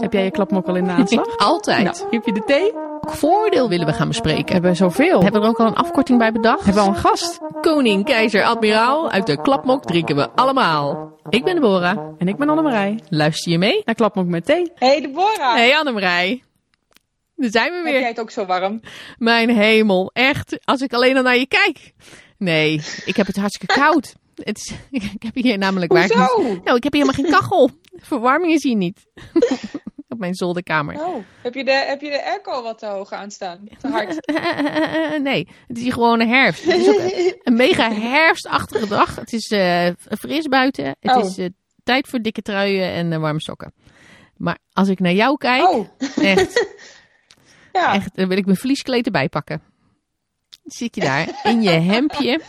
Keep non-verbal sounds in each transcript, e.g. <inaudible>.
Heb jij je klapmok al in de aanslag? <laughs> Altijd. Nou, heb je de thee? Welk voordeel willen we gaan bespreken? Hebben we zoveel? Hebben we er ook al een afkorting bij bedacht? Hebben we al een gast? Koning, keizer, admiraal, uit de klapmok drinken we allemaal. Ik ben Deborah. En ik ben Annemarij. Luister je mee? Naar klapmok met thee. Hey Deborah, Hey Annemarij. Daar zijn we heb jij weer. het ook zo warm? Mijn hemel, echt. Als ik alleen al naar je kijk. Nee, ik heb het hartstikke koud. <laughs> Het is, <laughs> ik heb hier namelijk waar ik Hoezo? niet- Nou, ik heb hier helemaal geen kachel. Verwarming is hier niet. Op mijn zolderkamer. Oh, heb je, de, heb je de airco wat te hoog aanstaan? Te hard? <laughs> nee, het is hier gewoon een herfst. Het is ook <laughs> een mega herfstachtige dag. Het is eh, fris buiten. Het Oh. is eh, tijd voor dikke truien en eh, warme sokken. Maar als ik naar jou kijk, Oh, echt, <laughs> ja. echt, dan wil ik mijn vlieskleed erbij pakken. Dan zit je daar in je hemdje,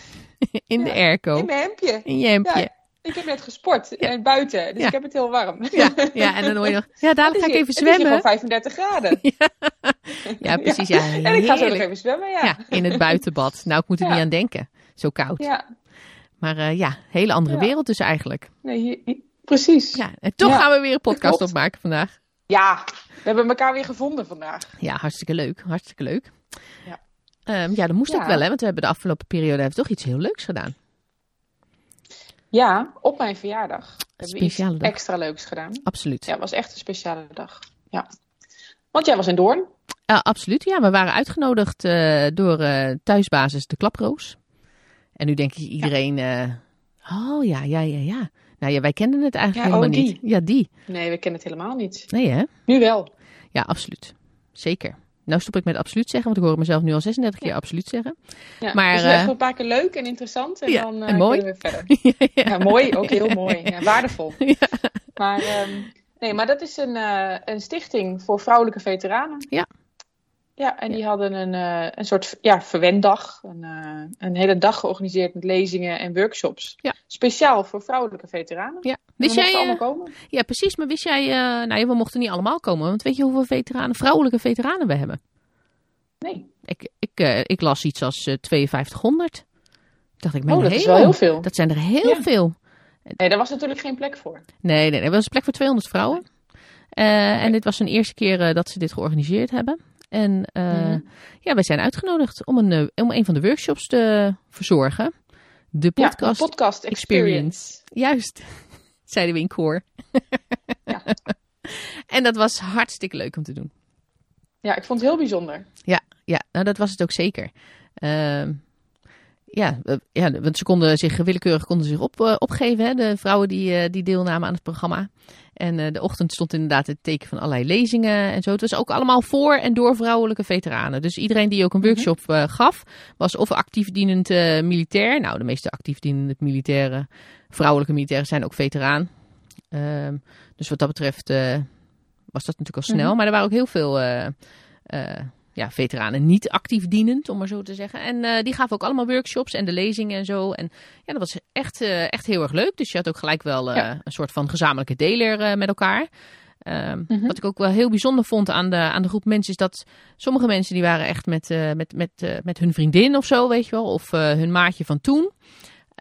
in de airco, In mijn hemdje. in je hemdje. Ja, ik heb net gesport en buiten, dus Ja. ik heb het heel warm. Ja, ja, <laughs> en dan hoor je nog, ja, dadelijk ga ik even Het is hier zwemmen. gewoon 35 graden. <laughs> <laughs> Ja, precies, ja, En ik ga zo nog even zwemmen, ja. In het buitenbad. Nou, ik moet er niet aan denken. Zo koud. Ja. Maar eh, ja, hele andere wereld dus eigenlijk. Nee, hier, hier- precies. Ja, en toch gaan we weer een podcast Klopt. opmaken vandaag. Ja, we hebben elkaar weer gevonden vandaag. Ja, hartstikke leuk. Hartstikke leuk. Ja. Ehm, ja, dat moest ook wel, hè? Want we hebben de afgelopen periode hebben toch iets heel leuks gedaan. Ja, op mijn verjaardag hebben we iets dag. extra leuks gedaan. Absoluut. Ja, het was echt een speciale dag. Ja. Want jij was in Doorn. Ja, absoluut. Ja, we waren uitgenodigd eh, door eh, thuisbasis De Klaproos. En nu denk ik iedereen... eh, oh, ja, ja, ja, ja. Nou ja, wij kenden het eigenlijk Ja, helemaal oh, niet. Ja, die. Nee, we kennen het helemaal niet. Nee, hè? Nu wel. Ja, absoluut. Zeker. Nou stop ik met absoluut zeggen, want ik hoor mezelf nu al 36 keer absoluut zeggen. Ja, Maar, dus eh, echt een paar keer leuk en interessant en Ja, dan eh, en mooi. kunnen we verder. <laughs> ja, mooi, ook heel mooi. Ja, <laughs> waardevol. Maar, ehm, nee, maar dat is een, eh, een stichting voor vrouwelijke veteranen. Ja. Ja, en die hadden een, eh, een soort ja, verwenddag. Een, eh, een hele dag georganiseerd met lezingen en workshops. Ja. Speciaal voor vrouwelijke veteranen. Ja. Wist we jij, mochten eh, allemaal komen. ja, precies. Maar wist jij, eh, nou ja, we mochten niet allemaal komen. Want weet je hoeveel veteranen, vrouwelijke veteranen we hebben? Nee. Ik, ik, eh, ik las iets als eh 5200. Dacht ik, Oh, dat is wel heel veel. Dat zijn er heel Ja. veel. Nee, daar was natuurlijk geen plek voor. Nee, nee, er was plek voor 200 vrouwen. Eh, En dit was een eerste keer eh, dat ze dit georganiseerd hebben. En eh, Mhm. ja, wij zijn uitgenodigd om een, eh, om een van de workshops te verzorgen. De Ja, podcast een podcast experience. Juist, zeiden we in koor. Ja. <laughs> en dat was hartstikke leuk om te doen. Ja, ik vond het heel bijzonder. Ja, ja nou dat was het ook zeker. Ehm, ja, ja, want ze konden zich willekeurig konden zich op, eh, opgeven, hè, de vrouwen die, eh, die deelnamen aan het programma. En eh, de ochtend stond inderdaad het teken van allerlei lezingen en zo. Het was ook allemaal voor en door vrouwelijke veteranen. Dus iedereen die ook een workshop eh, gaf, was of actief dienend eh, militair. Nou, de meeste actief dienende militairen, vrouwelijke militairen zijn ook veteraan. Ehm, dus wat dat betreft was dat natuurlijk al snel. Mhm. Maar er waren ook heel veel ja, veteranen niet actief dienend, om maar zo te zeggen. En eh, die gaven ook allemaal workshops en de lezingen en zo. En ja, dat was echt, eh, echt heel erg leuk. Dus je had ook gelijk wel eh, Ja. een soort van gezamenlijke deler met elkaar. Ehm, Mhm. Wat ik ook wel heel bijzonder vond aan de, aan de groep mensen is dat sommige mensen die waren echt met, met, met, met hun vriendin of zo, weet je wel. Of hun maatje van toen.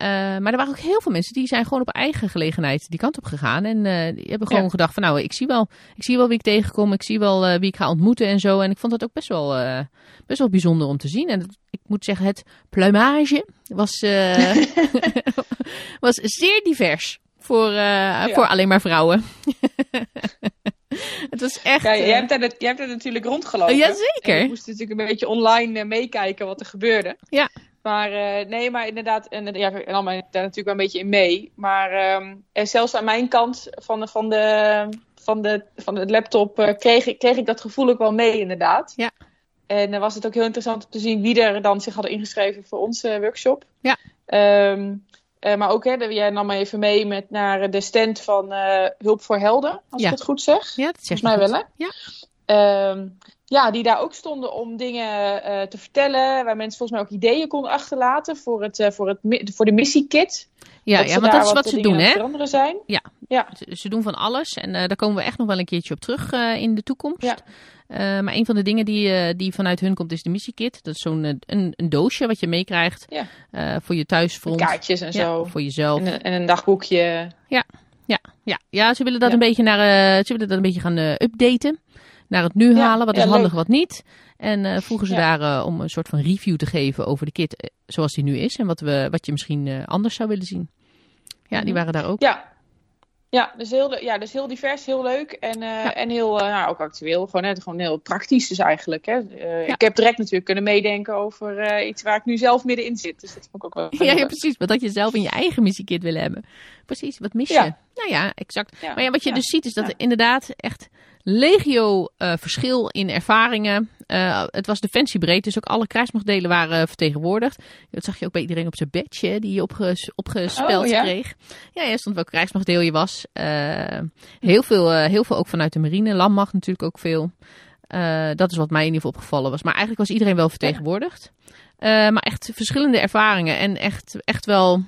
Eh, maar er waren ook heel veel mensen die zijn gewoon op eigen gelegenheid die kant op gegaan. En eh, die hebben gewoon Ja. gedacht van nou, ik zie wel, ik zie wel wie ik tegenkom. Ik zie wel eh, wie ik ga ontmoeten en zo. En ik vond dat ook best wel, best wel bijzonder om te zien. En ik moet zeggen, het pluimage was, <laughs> was zeer divers. Voor, voor alleen maar vrouwen. <laughs> het was echt... Ja, jij, hebt net- jij hebt er natuurlijk rondgelopen. Jazeker. En ik moest natuurlijk een beetje online meekijken wat er gebeurde. Ja. Maar eh, nee, maar inderdaad, en, eh, ja, en allemaal daar natuurlijk wel een beetje in mee. Maar ehm, en zelfs aan mijn kant van de, van de, van de, van de laptop eh, kreeg, ik, kreeg ik dat gevoel ook wel mee, inderdaad. Ja. En dan was het ook heel interessant om te zien wie er dan zich hadden ingeschreven voor onze workshop. Ja. Ehm, eh, maar ook, hè, jij nam me even mee met naar de stand van eh, Hulp voor Helden, als Ja. ik het goed zeg. Ja, dat zeg Volgens mij wel, hè? Ja. Ehm, ja, die daar ook stonden om dingen eh, te vertellen. Waar mensen volgens mij ook ideeën konden achterlaten voor, het, eh, voor, het, voor de missiekit. Ja, Dat ja want dat is wat ze doen, hè? veranderen zijn. Ze, ze doen van alles en eh, daar komen we echt nog wel een keertje op terug in de toekomst. Ja. Maar een van de dingen die, die vanuit hun komt is de missiekit. Dat is zo'n een, een doosje wat je meekrijgt Ja. voor je thuisfront. Kaartjes en Ja, zo. voor jezelf. En, een- en een dagboekje. Ja, Ja, ja ze willen dat Ja. een beetje naar, ze willen dat een beetje gaan updaten. Naar het nu halen. Wat is handig, wat niet. En eh vroegen ze daar eh, om een soort van review te geven over de kit eh, zoals die nu is. En wat, we, wat je misschien anders zou willen zien. Ja, die Mhm. waren daar ook. Ja. Ja, dus heel, ja, dus heel divers, heel leuk en, en heel, nou, ook actueel. Gewoon, hè, gewoon heel praktisch dus eigenlijk. Hè. Ja. Ik heb direct natuurlijk kunnen meedenken over iets waar ik nu zelf middenin zit. Dus dat vond ik ook wel <laughs> Ja, ja, precies. Wat had je zelf in je eigen missiekit willen hebben. Precies, wat mis je? Nou ja, exact. Maar ja, wat je dus ziet is dat er inderdaad echt legio eh, verschil in ervaringen. Eh, het was defensiebreed, dus ook alle krijgsmachtdelen waren vertegenwoordigd. Dat zag je ook bij iedereen op zijn badge, hè, die je opges opgespeld Oh, ja. kreeg. Ja, er stond welk krijgsmachtdeel je was. Eh, heel, veel, eh, heel veel ook vanuit de marine, landmacht natuurlijk ook veel. Eh, dat is wat mij in ieder geval opgevallen was. Maar eigenlijk was iedereen wel vertegenwoordigd. Eh, maar echt verschillende ervaringen en echt, echt, wel,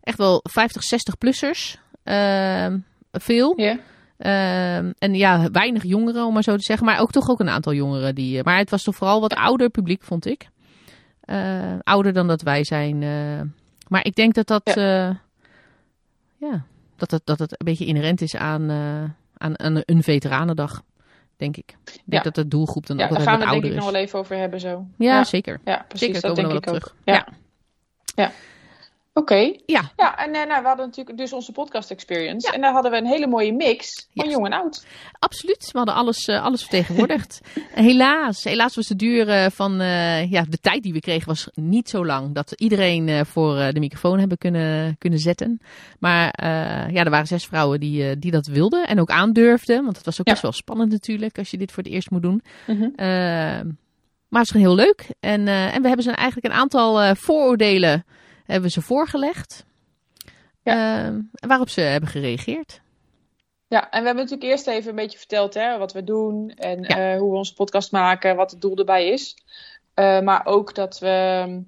echt wel 50, 60 plussers. Ehm, veel. Ja. Ehm, en ja, weinig jongeren, om maar zo te zeggen. Maar ook toch ook een aantal jongeren. Die, eh, maar het was toch vooral wat ouder publiek, vond ik. Eh, ouder dan dat wij zijn. eh. maar ik denk dat dat, ja. ja, dat, het, dat het een beetje inherent is aan, aan, aan een veteranendag. Denk ik. Ik denk Ja. dat de doelgroep dan Ja, ook daar wel gaan wat we het denk ouder ik is. nog wel even over hebben zo. Ja, zeker. ja, precies. Zeker, dat komen denk we ik wel ook. op terug. Ja. ja. Oké. Ja. Ja, en eh, nou, we hadden natuurlijk dus onze podcast experience. Ja. En daar hadden we een hele mooie mix van Yes. jong en oud. Absoluut, we hadden alles, eh, alles vertegenwoordigd. <laughs> helaas, helaas was de duur eh, van ja, de tijd die we kregen was niet zo lang dat iedereen voor de microfoon hebben kunnen, kunnen zetten. Maar ja, er waren zes vrouwen die, die dat wilden en ook aandurfden, want het was ook Ja. best wel spannend natuurlijk als je dit voor het eerst moet doen. Mhm. Maar het is gewoon heel leuk en, en we hebben ze eigenlijk een aantal vooroordelen hebben ze voorgelegd. Eh, waarop ze hebben gereageerd. Ja, en we hebben natuurlijk eerst even een beetje verteld hè, wat we doen en Ja. eh, hoe we onze podcast maken, wat het doel erbij is. Eh, maar ook dat we,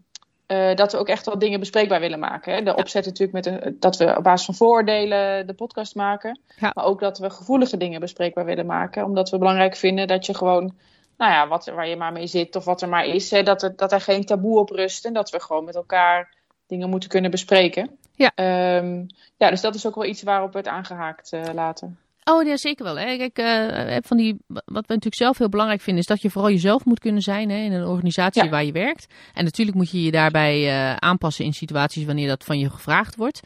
eh, dat we ook echt wel dingen bespreekbaar willen maken. Hè. De opzet natuurlijk met een, dat we op basis van vooroordelen de podcast maken. Ja. Maar ook dat we gevoelige dingen bespreekbaar willen maken. Omdat we belangrijk vinden dat je gewoon, nou ja, wat, waar je maar mee zit of wat er maar is. Hè, dat, er, dat er geen taboe op rust en dat we gewoon met elkaar dingen moeten kunnen bespreken. Ja. Ehm, ja, dus dat is ook wel iets waarop het aangehaakt eh, laten. Oh ja, zeker wel. Hè. Kijk, eh, van die, wat we natuurlijk zelf heel belangrijk vinden, is dat je vooral jezelf moet kunnen zijn hè, in een organisatie Ja. waar je werkt. En natuurlijk moet je je daarbij eh, aanpassen in situaties wanneer dat van je gevraagd wordt.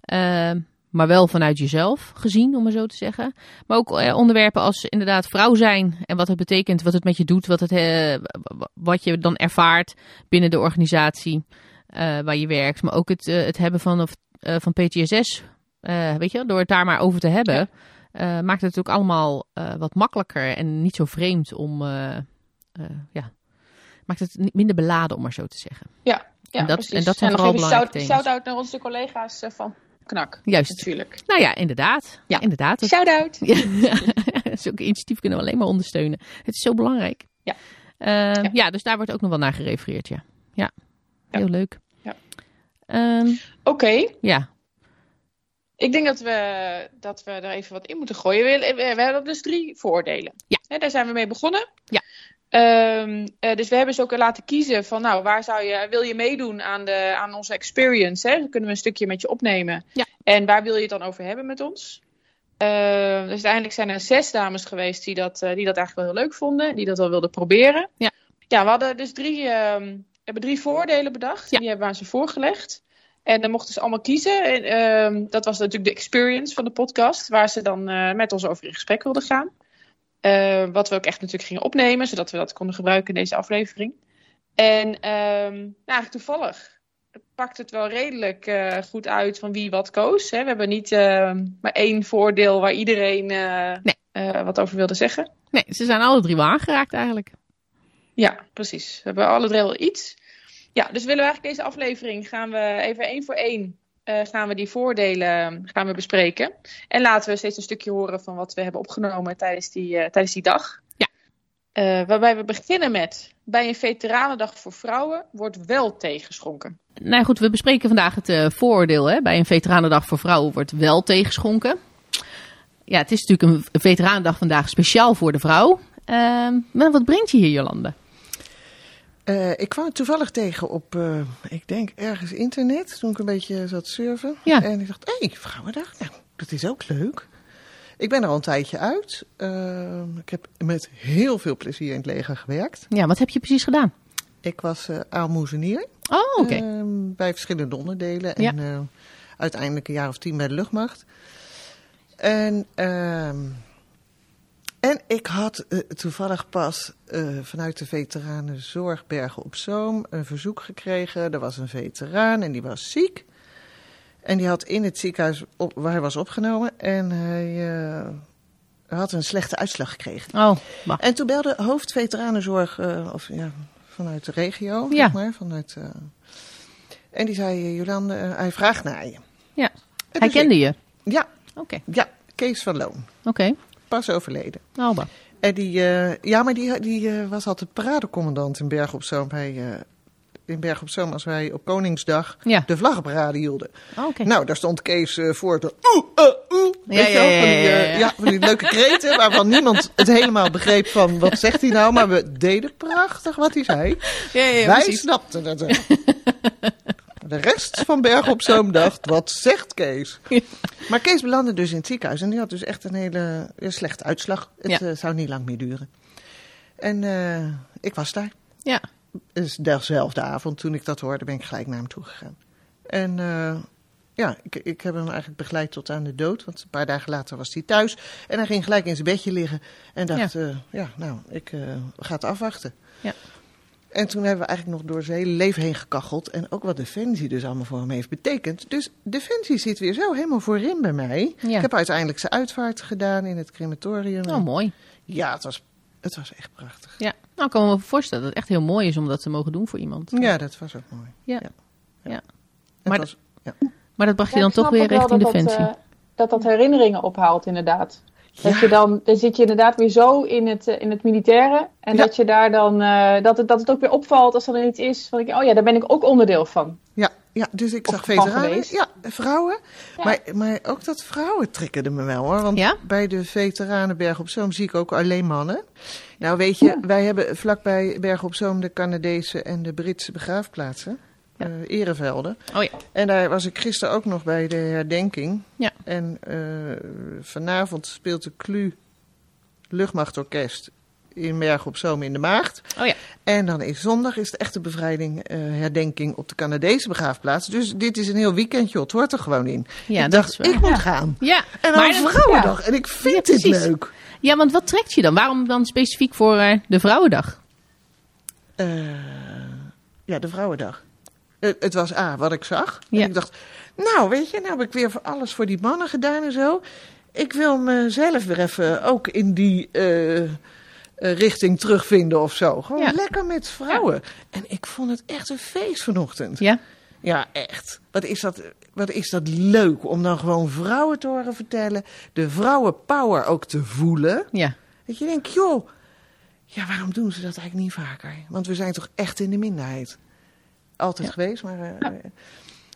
Eh, maar wel vanuit jezelf gezien, om maar zo te zeggen. Maar ook onderwerpen als inderdaad vrouw zijn en wat het betekent, wat het met je doet, wat, het, wat je dan ervaart binnen de organisatie waar je werkt. Maar ook het, eh, het hebben van, of, eh, van PTSS, eh, weet je, door het daar maar over te hebben. Ja. eh, maakt het natuurlijk allemaal eh, wat makkelijker en niet zo vreemd om, eh, eh, ja, maakt het minder beladen om maar zo te zeggen. Ja, En dat- precies. en dat zijn nog vooral belangrijke. Shout-out naar onze collega's eh, van Knak, Juist. natuurlijk. Nou ja, inderdaad. Ja. inderdaad. Shout-out! <laughs> Ja, zulke initiatief kunnen we alleen maar ondersteunen. Het is zo belangrijk. Ja. Eh, Ja. ja. dus daar wordt ook nog wel naar gerefereerd. Ja, Ja. heel leuk. Ehm, Oké, ja. ik denk dat we, dat we er even wat in moeten gooien. We, we, we hebben dus drie voordelen. Ja. Daar zijn we mee begonnen. Ja. Ehm, eh, dus we hebben ze ook laten kiezen van, nou, waar zou je, wil je meedoen aan, de, aan onze experience? Hè? Dan kunnen we een stukje met je opnemen. Ja. En waar wil je het dan over hebben met ons? Ehm, dus uiteindelijk zijn er zes dames geweest die dat, eh, die dat eigenlijk wel heel leuk vonden. Die dat wel wilden proberen. Ja. Ja, we hadden dus drie, hebben drie voordelen bedacht. Die hebben we aan ze voorgelegd. En dan mochten ze allemaal kiezen. En, ehm, dat was natuurlijk de experience van de podcast, waar ze dan eh, met ons over in gesprek wilden gaan. Eh, wat we ook echt natuurlijk gingen opnemen, zodat we dat konden gebruiken in deze aflevering. En ehm, nou, eigenlijk toevallig pakt het wel redelijk eh, goed uit van wie wat koos. Hè. We hebben niet ehm, maar één voordeel waar iedereen Nee. wat over wilde zeggen. Nee, ze zijn alle drie wel aangeraakt eigenlijk. Ja, precies. We hebben alle drie wel iets. Ja, dus willen we eigenlijk deze aflevering gaan we even één voor één eh, gaan we die voordelen eh, gaan we bespreken. En laten we steeds een stukje horen van wat we hebben opgenomen tijdens die, eh, tijdens die dag. Ja. Eh, waarbij we beginnen met, bij een veteranendag voor vrouwen wordt wel tegengeschonken. Nou goed, we bespreken vandaag het vooroordeel. Hè? Bij een veteranendag voor vrouwen wordt wel tegengeschonken. Ja, het is natuurlijk een veteranendag vandaag speciaal voor de vrouw. Ehm, maar wat brengt je hier, Jolande? Eh, ik kwam het toevallig tegen op, eh, ik denk ergens internet, toen ik een beetje zat surfen. Ja. En ik dacht, hé, hey, Vrouwendag. Nou, dat is ook leuk. Ik ben er al een tijdje uit. Uh, ik heb met heel veel plezier in het leger gewerkt. Ja, wat heb je precies gedaan? Ik was uh, aalmoezenier. Oh, oké. Uh, bij verschillende onderdelen. En uiteindelijk een jaar of tien bij de luchtmacht. En, ehm, en ik had uh, toevallig pas vanuit de Veteranenzorg Bergen op Zoom een verzoek gekregen. Er was een veteraan en die was ziek. En die had in het ziekenhuis op, waar hij was opgenomen. En hij uh, had een slechte uitslag gekregen. Oh, bah. En toen belde hoofdveteranenzorg, of ja, vanuit de regio, Ja. zeg maar. Vanuit, en die zei, Jolande, hij vraagt naar je. Ja. En Hij dus kende ik- je? Ja, Oké. ja, Kees van Loon. Oké. Pas overleden. Bah. En die, eh, ja, maar die, die eh, was altijd paradecommandant in Bergen op Zoom. Hij, eh, in Bergen op Zoom, als wij op Koningsdag Ja. de vlaggenparade hielden. Oh, Oké. Nou, daar stond Kees voor te oeh, oeh. Ja, ja, van die, ja, van die leuke kreten <laughs> waarvan niemand het helemaal begreep van wat zegt hij nou. Maar we deden prachtig wat hij zei. Wij precies. snapten het. <laughs> De rest van Bergen op Zoom dacht, wat zegt Kees? Ja. Maar Kees belandde dus in het ziekenhuis en die had dus echt een hele ja, slechte uitslag. Het Ja. eh, zou niet lang meer duren. En eh, ik was daar. Ja. Dus dezelfde avond, toen ik dat hoorde, ben ik gelijk naar hem toe gegaan. En eh, ja, ik, ik heb hem eigenlijk begeleid tot aan de dood. Want een paar dagen later was hij thuis. En hij ging gelijk in zijn bedje liggen. En dacht, ja, ja nou, ik ga het afwachten. Ja. En toen hebben we eigenlijk nog door zijn hele leven heen gekacheld. En ook wat Defensie dus allemaal voor hem heeft betekend. Dus Defensie zit weer zo helemaal voorin bij mij. Ja. Ik heb uiteindelijk zijn uitvaart gedaan in het crematorium. Oh, mooi. Ja, het was, het was echt prachtig. Ja. Nou, ik kan me voorstellen dat het echt heel mooi is om dat te mogen doen voor iemand. Ja, dat was ook mooi. Ja. Ja. Maar was, Maar dat bracht je dan toch weer richting dat Defensie. Dat, eh, dat dat herinneringen ophaalt, inderdaad. Dat Ja. je dan, dan zit je inderdaad weer zo in het, eh, in het militaire. En Ja. dat je daar dan, eh, dat, het, dat het ook weer opvalt als er dan iets is van, ik, oh ja, daar ben ik ook onderdeel van. Ja, ja, dus ik Of zag veteranen. Ja, vrouwen. Ja. Maar, maar ook dat vrouwen triggerde me wel hoor. Want Ja? bij de veteranen Berg op Zoom zie ik ook alleen mannen. Nou weet je, wij hebben vlakbij Berg op Zoom de Canadese en de Britse begraafplaatsen. Ja. eh, erevelden. Oh ja. En daar was ik gisteren ook nog bij de herdenking. Ja. En eh, vanavond speelt de CLU Luchtmachtorkest in Berg op Zoom in de Maagd. Oh ja. En dan is zondag is de echte bevrijding, eh, herdenking op de Canadese begraafplaats. Dus dit is een heel weekendje, het hoort er gewoon in. Ja, ik dacht, is ik moet Ja. gaan. Ja, En dan dan- Vrouwendag. En ik vind dit leuk. ja, want wat trekt je dan? Waarom dan specifiek voor de Vrouwendag? Ja, de Vrouwendag. Eh, het was A, wat ik zag. Ja. En ik dacht, nou weet je, nou heb ik weer voor alles voor die mannen gedaan en zo. Ik wil mezelf weer even ook in die eh, eh, richting terugvinden of zo. Gewoon Ja. lekker met vrouwen. En ik vond het echt een feest vanochtend. Ja? Ja, echt. Wat is, dat, wat is dat leuk om dan gewoon vrouwen te horen vertellen. De vrouwenpower ook te voelen. Ja. Dat je denkt, joh, ja, waarom doen ze dat eigenlijk niet vaker? Want we zijn toch echt in de minderheid. Altijd Ja. geweest, maar... eh,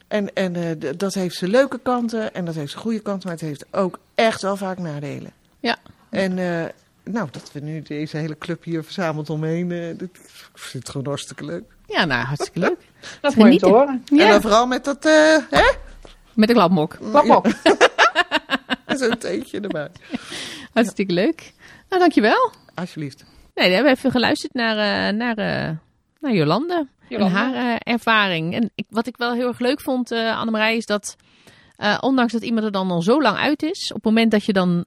en en eh, dat heeft zijn leuke kanten en dat heeft zijn goede kanten, maar het heeft ook echt wel vaak nadelen. Ja. En eh, nou, dat we nu deze hele club hier verzameld omheen, eh, dat, ik vind het gewoon hartstikke leuk. Ja, nou, hartstikke leuk. <laughs> Dat is mooi te horen. En Ja, dan vooral met dat, eh hè? met een klapmok. Klap op. Zo'n theetje erbij. Hartstikke leuk. Nou, dankjewel. Alsjeblieft. Nee, we hebben even geluisterd naar, eh, naar, eh, naar Jolande. Jolande. En haar eh, ervaring. En ik, wat ik wel heel erg leuk vond, eh Annemarij, is dat... eh, ondanks dat iemand er dan al zo lang uit is, op het moment dat je dan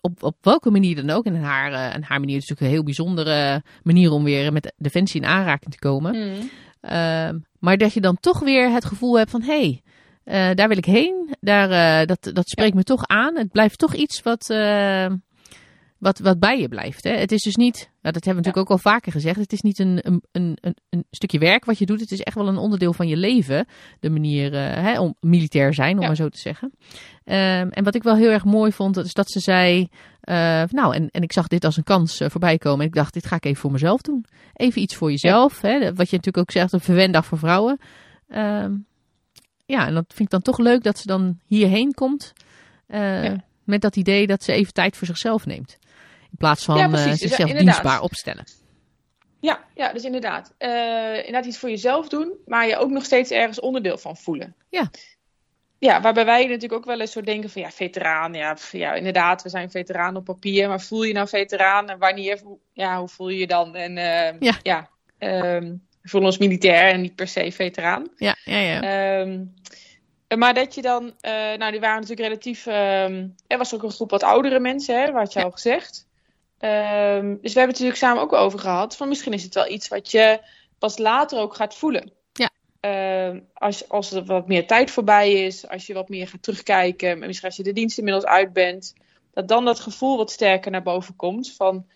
op, op welke manier dan ook, en haar, en haar manier is natuurlijk een heel bijzondere manier om weer met Defensie in aanraking te komen. Mm. Ehm, maar dat je dan toch weer het gevoel hebt van hé, hey, daar wil ik heen. Daar, dat, dat spreekt me toch aan. Het blijft toch iets wat, wat, wat bij je blijft. Hè? Het is dus niet, nou, dat hebben we natuurlijk ook al vaker gezegd. Het is niet een, een, een, een, stukje werk wat je doet. Het is echt wel een onderdeel van je leven. De manier eh, hè, om militair zijn, om Ja. maar zo te zeggen. Ehm, en wat ik wel heel erg mooi vond, is dat ze zei. eh, nou, en, en ik zag dit als een kans eh, voorbij komen. En ik dacht, dit ga ik even voor mezelf doen. Even iets voor jezelf. Hè? Wat je natuurlijk ook zegt, een verwendag voor vrouwen. Ehm, ja, en dat vind ik dan toch leuk dat ze dan hierheen komt. Met dat idee dat ze even tijd voor zichzelf neemt. In plaats van Ja, eh. Dus, zichzelf ja, inderdaad. dienstbaar opstellen. Ja, ja, dus inderdaad. Eh, inderdaad iets voor jezelf doen, maar je ook nog steeds ergens onderdeel van voelen. Ja. ja, waarbij wij natuurlijk ook wel eens zo denken van ja, veteraan, ja, ja, inderdaad, we zijn veteraan op papier, maar voel je nou veteraan en wanneer, ja, hoe voel je je dan? En eh, Ja. ja, ehm, we voelen ons militair en niet per se veteraan. Ja, ja, ja. Ehm, maar dat je dan, eh, nou, die waren natuurlijk relatief. ehm, er was ook een groep wat oudere mensen, hè, wat je Ja. al gezegd. Ehm, dus we hebben het natuurlijk samen ook over gehad. Van misschien is het wel iets wat je pas later ook gaat voelen. Ja. Ehm, als, als er wat meer tijd voorbij is, als je wat meer gaat terugkijken, misschien als je de dienst inmiddels uit bent, dat dan dat gevoel wat sterker naar boven komt van.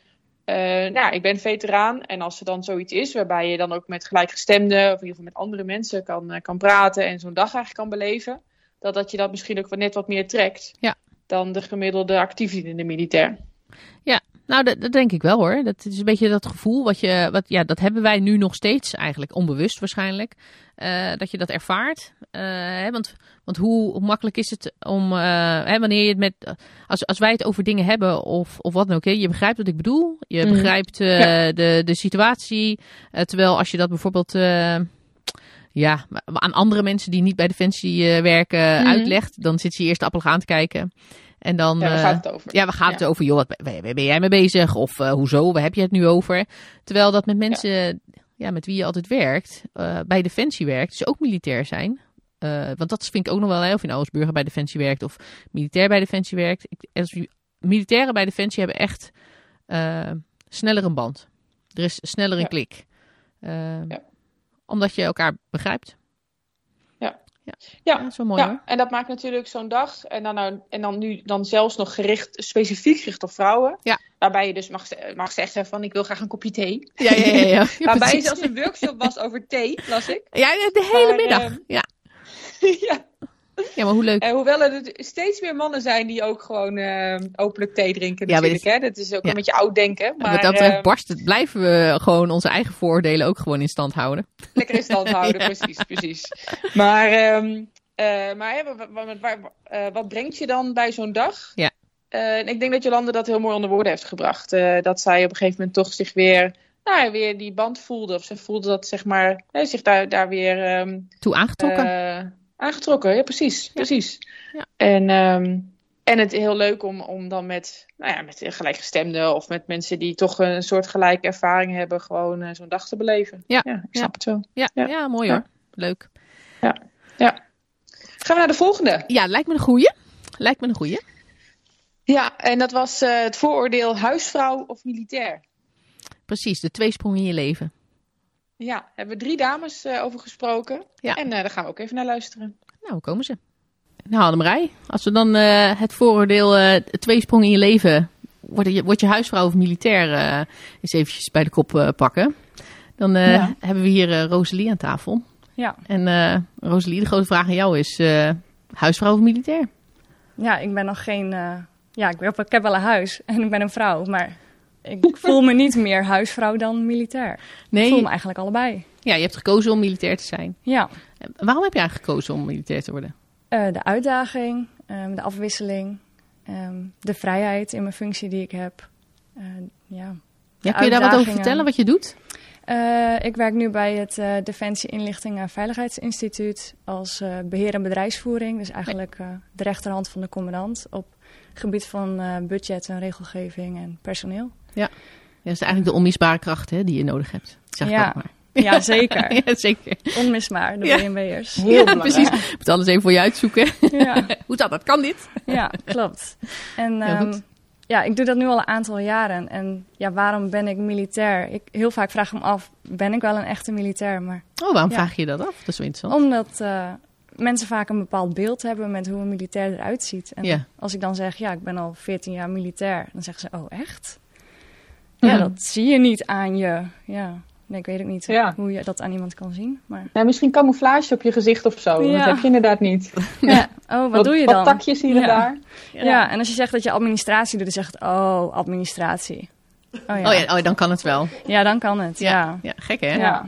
eh, nou, ik ben veteraan en als er dan zoiets is waarbij je dan ook met gelijkgestemden of in ieder geval met andere mensen kan, eh, kan praten en zo'n dag eigenlijk kan beleven, dat, dat je dat misschien ook wat, net wat meer trekt Ja. dan de gemiddelde actiefdienende militair. Nou, dat, dat denk ik wel hoor. Dat is een beetje dat gevoel wat je, wat, ja, dat hebben wij nu nog steeds eigenlijk, onbewust waarschijnlijk, eh, dat je dat ervaart. Eh, hè, want, want hoe, hoe makkelijk is het om, eh, hè, wanneer je het met, als, als wij het over dingen hebben of, of wat dan ook, hè, je begrijpt wat ik bedoel, je Mhm. begrijpt Ja. de, de situatie, terwijl als je dat bijvoorbeeld, ja, aan andere mensen die niet bij Defensie werken Mhm. uitlegt, dan zit je eerst appelig aan te kijken. En dan, Ja, eh, het over. ja, we gaan het Ja. over, joh, wat ben, jij mee bezig? Of eh, hoezo, waar heb je het nu over? Terwijl dat met mensen ja. met wie je altijd werkt, eh, bij Defensie werkt, dus ook militair zijn. Want dat vind ik ook nog wel, hè, of je nou als burger bij Defensie werkt of militair bij Defensie werkt. Ik, als, militairen bij Defensie hebben echt sneller een band. Er is sneller een klik. Ja. Omdat je elkaar begrijpt. Ja, mooi hoor. Ja, en dat maakt natuurlijk zo'n dag. En dan, nou, en dan nu dan zelfs nog gericht, specifiek gericht op vrouwen. Ja. Waarbij je dus mag, mag zeggen van ik wil graag een kopje thee. Ja, ja, ja. <laughs> ja. waarbij precies. zelfs een workshop was over thee, las ik. Ja, de hele Maar, middag. ehm, ja. <laughs> ja. Ja, maar hoe leuk. En hoewel er steeds meer mannen zijn die ook gewoon eh, openlijk thee drinken Ja, natuurlijk. Hè? Dat is ook ja. een beetje oud denken. En Maar wat dat betreft eh, barst het, blijven we gewoon onze eigen vooroordelen ook gewoon in stand houden. lekker in stand <laughs> houden, Ja. precies, precies. Maar, ehm, eh, maar hè, wa- wa- wa- wa- eh, wat brengt je dan bij zo'n dag? Ja. Eh, en ik denk dat Jolande dat heel mooi onder woorden heeft gebracht. Eh, dat zij op een gegeven moment toch zich weer, nou, weer die band voelde. Of ze voelde dat, zeg maar, zich daar, daar weer ehm, Toe aangetrokken. eh, aangetrokken. Ja, precies, precies. Ja. En, ehm, en het heel leuk om, om dan met, nou ja, met gelijkgestemden of met mensen die toch een soort gelijke ervaring hebben, gewoon eh, zo'n dag te beleven. Ja. ik snap het wel. ja, ja. ja. mooi Ja. hoor. Leuk. Gaan we naar de volgende. Ja, lijkt me een goeie. Lijkt me een goeie. Ja, en dat was eh, het vooroordeel huisvrouw of militair. Precies, de tweesprong in je leven. Ja, hebben we drie dames eh, over gesproken. Ja. En eh, daar gaan we ook even naar luisteren. Nou, hoe komen ze? Nou, Annemarij, als we dan eh, het vooroordeel eh tweesprong in je leven, word je, word je huisvrouw of militair, eh eens eventjes bij de kop eh, pakken. Dan eh, Ja. hebben we hier eh, Rosalie aan tafel. Ja. En eh Rosalie, de grote vraag aan jou is, eh, huisvrouw of militair? ja, ik ben nog geen... eh, ja, ik heb, ik heb wel een huis en ik ben een vrouw, maar ik voel me <laughs> niet meer huisvrouw dan militair. Ik voel me eigenlijk allebei. ja, je hebt gekozen om militair te zijn. Ja, Waarom heb je eigenlijk gekozen om militair te worden? Eh, de uitdaging, ehm, de afwisseling, ehm, de vrijheid in mijn functie die ik heb. Eh, ja. Ja, kun je daar wat over vertellen, wat je doet? Eh, ik werk nu bij het eh, Defensie Inlichting en Veiligheidsinstituut als eh, beheer en bedrijfsvoering. Dus eigenlijk de rechterhand van de commandant op gebied van budget en regelgeving en personeel. Ja, dat is eigenlijk de onmisbare kracht hè, die je nodig hebt. Zeg Ja. maar. Ja, zeker. <laughs> ja, zeker. Onmisbaar, de Ja. BNW'ers. Heel ja, belangrijk. precies. Ik moet alles even voor je uitzoeken. Ja, <laughs> Hoe dat? Dat kan dit. ja, klopt. En ehm, ja, ik doe dat nu al een aantal jaren. En ja, waarom ben ik militair? Ik, heel vaak vraag ik me af, ben ik wel een echte militair? Maar Oh, waarom vraag je dat af? Dat is wel interessant. Omdat eh, mensen vaak een bepaald beeld hebben met hoe een militair eruit ziet. En als ik dan zeg, ja, ik ben al 14 jaar militair, dan zeggen ze, oh echt? Ja, Mhm. dat zie je niet aan je. Ja, nee, ik weet ook niet Ja. hoe je dat aan iemand kan zien. Maar Nou, misschien camouflage op je gezicht of zo. Ja. Dat heb je inderdaad niet. <laughs> ja. oh, wat, doe je dan? Wat takjes hier en Ja. daar. Ja. en als je zegt dat je administratie doet, dan zegt het, oh, administratie. Oh ja. Oh ja, oh, dan kan het wel. Ja, dan kan het. Ja, Ja. ja gek hè? Ja.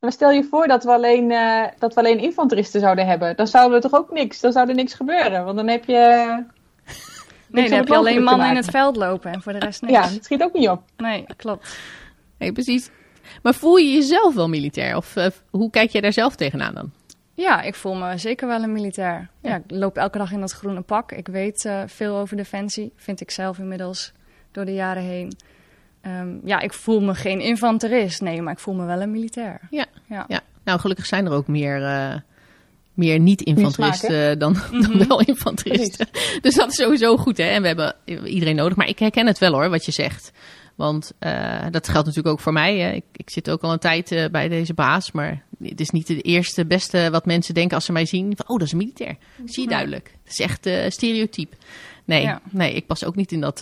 Maar stel je voor dat we, alleen, eh, dat we alleen infanteristen zouden hebben. Dan zouden er toch ook niks, dan zou er niks gebeuren. Want dan heb je... Nee, dan heb je alleen mannen in het veld lopen en voor de rest niks. Ja, het schiet ook niet op. Nee, klopt. Nee, precies. Maar voel je jezelf wel militair? Of eh, hoe kijk jij daar zelf tegenaan dan? Ja, ik voel me zeker wel een militair. Ja, ik loop elke dag in dat groene pak. Ik weet uh, veel over defensie, vind ik zelf inmiddels door de jaren heen. Um, ja, ik voel me geen infanterist, nee, maar ik voel me wel een militair. Ja, ja. ja. nou gelukkig zijn er ook meer, uh, meer niet-infanteristen dan, dan mm -hmm. wel infanteristen. dus dat is sowieso goed, hè. En we hebben iedereen nodig. Maar ik herken het wel hoor, wat je zegt. Want uh, dat geldt natuurlijk ook voor mij. Hè. Ik, ik, zit ook al een tijd uh, bij deze baas. Maar het is niet het eerste beste wat mensen denken als ze mij zien. Van, oh, dat is een militair. Zie je duidelijk. Het is echt uh, stereotyp. Nee, ja. nee, ik pas ook niet in, dat,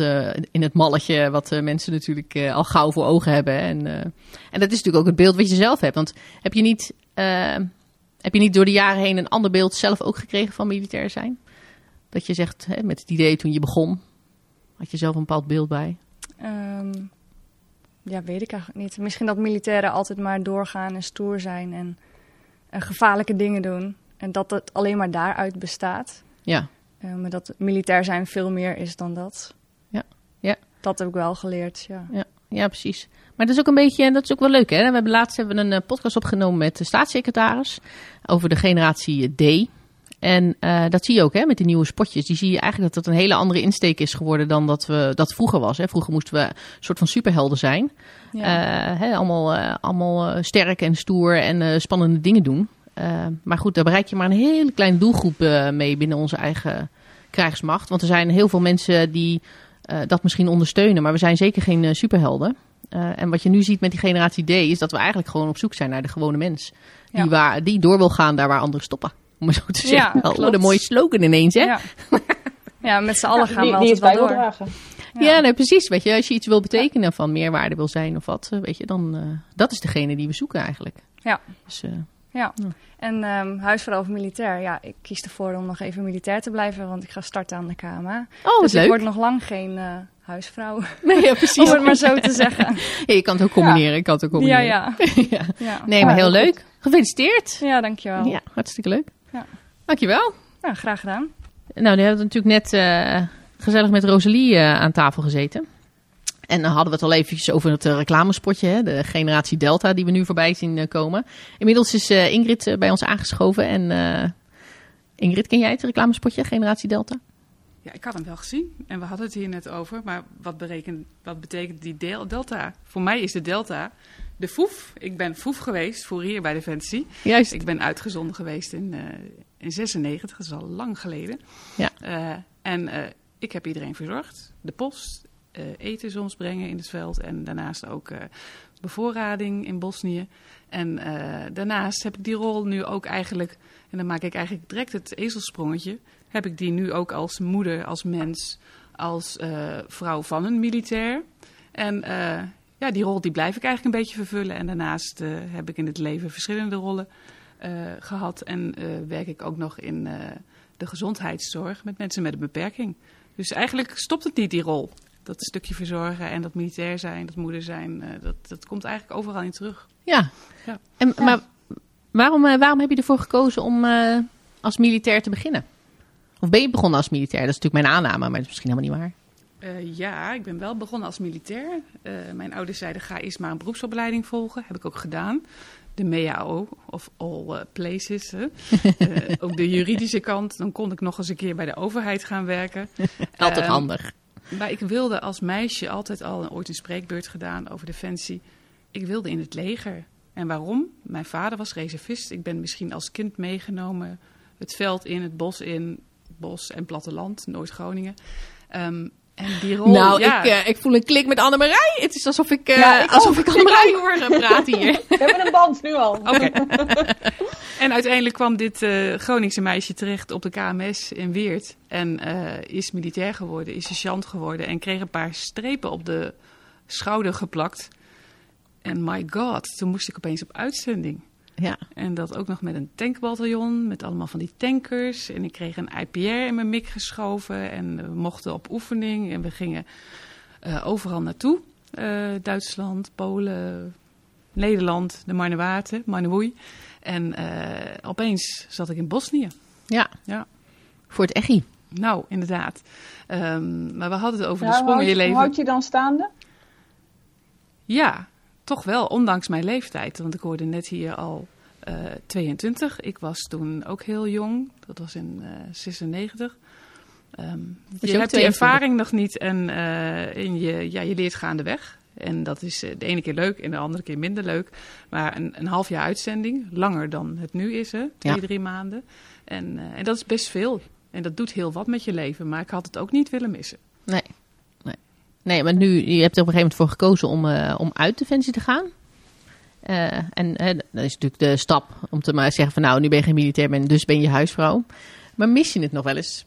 in het malletje wat mensen natuurlijk al gauw voor ogen hebben. En, en dat is natuurlijk ook het beeld wat je zelf hebt. Want heb je niet, heb je niet door de jaren heen een ander beeld zelf ook gekregen van militair zijn? Dat je zegt, hè, met het idee toen je begon, had je zelf een bepaald beeld bij? Um, ja, weet ik eigenlijk niet. Misschien dat militairen altijd maar doorgaan en stoer zijn en, en gevaarlijke dingen doen. En dat het alleen maar daaruit bestaat. Ja. Uh, maar dat militair zijn veel meer is dan dat. Ja. ja. Dat heb ik wel geleerd, ja. ja. Ja, precies. Maar dat is ook een beetje, en dat is ook wel leuk, hè? We hebben laatst hebben we een podcast opgenomen met de staatssecretaris over de generatie D. En uh, dat zie je ook hè, met die nieuwe spotjes. Die zie je eigenlijk dat het een hele andere insteek is geworden dan dat we dat vroeger was. Hè. Vroeger moesten we een soort van superhelden zijn. Ja. Uh, hè, allemaal, uh, allemaal sterk en stoer en spannende dingen doen. maar goed, daar bereik je maar een hele kleine doelgroep mee binnen onze eigen krijgsmacht. Want er zijn heel veel mensen die dat misschien ondersteunen. Maar we zijn zeker geen superhelden. En wat je nu ziet met die generatie D is dat we eigenlijk gewoon op zoek zijn naar de gewone mens. Die, waar, die door wil gaan daar waar anderen stoppen om het zo te zeggen. Ja, oh, een mooie slogan ineens, hè? Ja, ja met z'n allen gaan we altijd wel door. Dragen. Ja, ja nee, precies. Weet je, als je iets wil betekenen van meerwaarde wil zijn of wat, weet je, dan uh, dat is degene die we zoeken eigenlijk. Ja. Dus, uh, ja. En um, huisvrouw of militair, ja, ik kies ervoor om nog even militair te blijven, want ik ga starten aan de KMA. Oh, dus leuk. ik word nog lang geen uh, huisvrouw. Nee, ja, precies. om het maar zo te zeggen. <laughs> Ja, je kan het ook combineren. Ja. Ik kan het ook combineren. Ja, <laughs> ja. ja. Nee, maar heel leuk. Gefeliciteerd. Ja, dankjewel. Ja, hartstikke leuk. Ja. Dankjewel. Ja, graag gedaan. Nou, die hebben natuurlijk net uh, gezellig met Rosalie uh, aan tafel gezeten. En dan hadden we het al eventjes over het uh, reclamespotje, hè, de generatie Delta die we nu voorbij zien komen. Inmiddels is Ingrid bij ons aangeschoven. En Ingrid, ken jij het reclamespotje, generatie Delta? Ja, ik had hem wel gezien en we hadden het hier net over. Maar wat, berekent, wat betekent die del Delta? Voor mij is de Delta de FOEF. Ik ben FOEF geweest voor hier bij Defensie. Juist. Ik ben uitgezonden geweest in, uh, in 96, dat is al lang geleden. Ja. Uh, en ik heb iedereen verzorgd. De post, eten soms brengen in het veld en daarnaast ook bevoorrading in Bosnië. En daarnaast heb ik die rol nu ook eigenlijk, en dan maak ik eigenlijk direct het ezelsprongetje, heb ik die nu ook als moeder, als mens, als vrouw van een militair. En ja, die rol die blijf ik eigenlijk een beetje vervullen. En daarnaast heb ik in het leven verschillende rollen gehad. En werk ik ook nog in de gezondheidszorg met mensen met een beperking. Dus eigenlijk stopt het niet, die rol. Dat stukje verzorgen en dat militair zijn, dat moeder zijn, dat, dat komt eigenlijk overal in terug. Ja, ja. En, ja. maar waarom, waarom heb je ervoor gekozen om als militair te beginnen? Of ben je begonnen als militair? Dat is natuurlijk mijn aanname, maar dat is misschien helemaal niet waar. Uh, ja, ik ben wel begonnen als militair. Uh, mijn ouders zeiden, ga eerst maar een beroepsopleiding volgen. Heb ik ook gedaan. De MEAO, of all uh, places. uh, <laughs> ook de juridische kant. Dan kon ik nog eens een keer bij de overheid gaan werken. altijd handig. Maar ik wilde als meisje altijd al ooit een spreekbeurt gedaan over defensie. Ik wilde in het leger. En waarom? Mijn vader was reservist. Ik ben misschien als kind meegenomen het veld in, het bos in, bos en platteland, Noord-Groningen. Um, en die rol, nou, ja. ik, uh, ik voel een klik met Annemarij. Het is alsof ik, uh, ja, ik alsof ik Annemarij <laughs> hoor praten hier. We hebben een band nu al. Okay. <laughs> en uiteindelijk kwam dit uh, Groningse meisje terecht op de KMS in Weert. En is militair geworden, is sergeant geworden. En kreeg een paar strepen op de schouder geplakt. En my god, toen moest ik opeens op uitzending. Ja. En dat ook nog met een tankbataljon, met allemaal van die tankers. En ik kreeg een IPR in mijn mik geschoven. En we mochten op oefening. En we gingen uh, overal naartoe. Uh, Duitsland, Polen, Nederland, de Marnewaten, Marnewoei. En uh, opeens zat ik in Bosnië. Ja. ja. Voor het echi. Nou, inderdaad. Um, maar we hadden het over ja, de sprong in je leven. Hoe houd je dan staande? Ja, toch wel, ondanks mijn leeftijd. Want ik hoorde net hier al eh, 22. Ik was toen ook heel jong. Dat was in eh 96. Ehm, je hebt 22? die ervaring nog niet en, eh, en je, ja, je leert gaandeweg. En dat is eh, de ene keer leuk en de andere keer minder leuk. Maar een, een half jaar uitzending, langer dan het nu is, hè? twee, Ja. drie maanden. En, eh, en dat is best veel. En dat doet heel wat met je leven. Maar ik had het ook niet willen missen. Nee. Nee. Maar nu, je hebt er op een gegeven moment voor gekozen om, eh, om uit Defensie te gaan. Eh, en dat is natuurlijk de stap om te maar zeggen van nou, nu ben je geen militair, ben, dus ben je huisvrouw. Maar mis je het nog wel eens?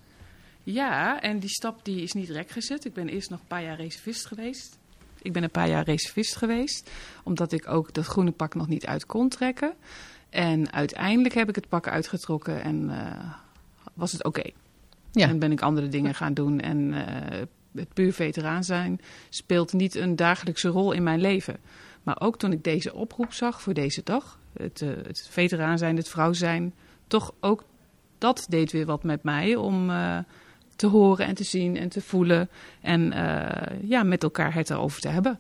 Ja, en die stap die is niet rek gezet. Ik ben eerst nog een paar jaar reservist geweest. Ik ben een paar jaar reservist geweest, omdat ik ook dat groene pak nog niet uit kon trekken. En uiteindelijk heb ik het pak uitgetrokken en eh, was het oké. Ja. En ben ik andere dingen gaan doen. En het puur veteraan zijn speelt niet een dagelijkse rol in mijn leven. Maar ook toen ik deze oproep zag voor deze dag, het, eh, het veteraan zijn, het vrouw zijn, toch ook dat deed weer wat met mij om eh, te horen en te zien en te voelen. En eh, ja, met elkaar het erover te hebben.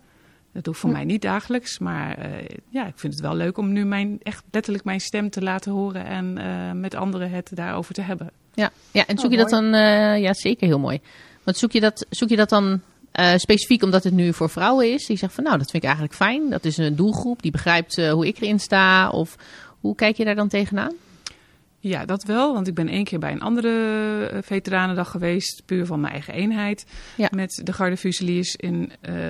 Dat doe ik voor mij niet dagelijks, maar eh, ja, ik vind het wel leuk om nu mijn, echt letterlijk mijn stem te laten horen en eh, met anderen het daarover te hebben. Ja, ja en zoek Oh, je dat dan, eh, ja zeker heel mooi. Want zoek je dat, zoek je dat dan eh, specifiek omdat het nu voor vrouwen is? Die zegt van nou, dat vind ik eigenlijk fijn. Dat is een doelgroep die begrijpt eh, hoe ik erin sta. Of hoe kijk je daar dan tegenaan? Ja, dat wel. Want ik ben één keer bij een andere eh, veteranendag geweest. Puur van mijn eigen eenheid. Ja. Met de Garde Fusiliers in eh,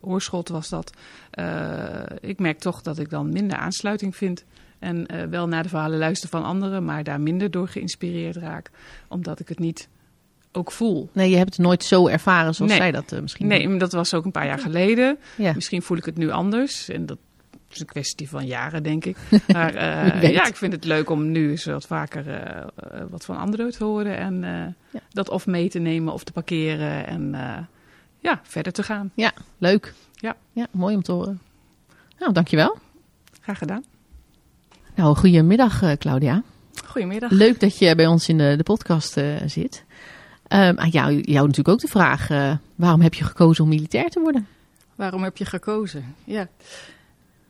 Oorschot was dat. Ik merk toch dat ik dan minder aansluiting vind. En wel naar de verhalen luister van anderen. Maar daar minder door geïnspireerd raak. Omdat ik het niet ook voel. Nee, je hebt het nooit zo ervaren zoals Nee. zij dat eh, misschien Nee, maar dat was ook een paar jaar geleden. Ja. Misschien voel ik het nu anders. En dat is een kwestie van jaren, denk ik. <laughs> Maar eh, ja, ik vind het leuk om nu eens wat vaker eh, wat van anderen te horen. En Ja. dat of mee te nemen of te parkeren. En ja, verder te gaan. Leuk. Ja. ja, mooi om te horen. Nou, dankjewel. Graag gedaan. Nou, goedemiddag Claudia. Goedemiddag. Leuk dat je bij ons in de, de podcast zit. Ehm aan jou, jou natuurlijk ook de vraag, eh, waarom heb je gekozen om militair te worden? Waarom heb je gekozen? Ja.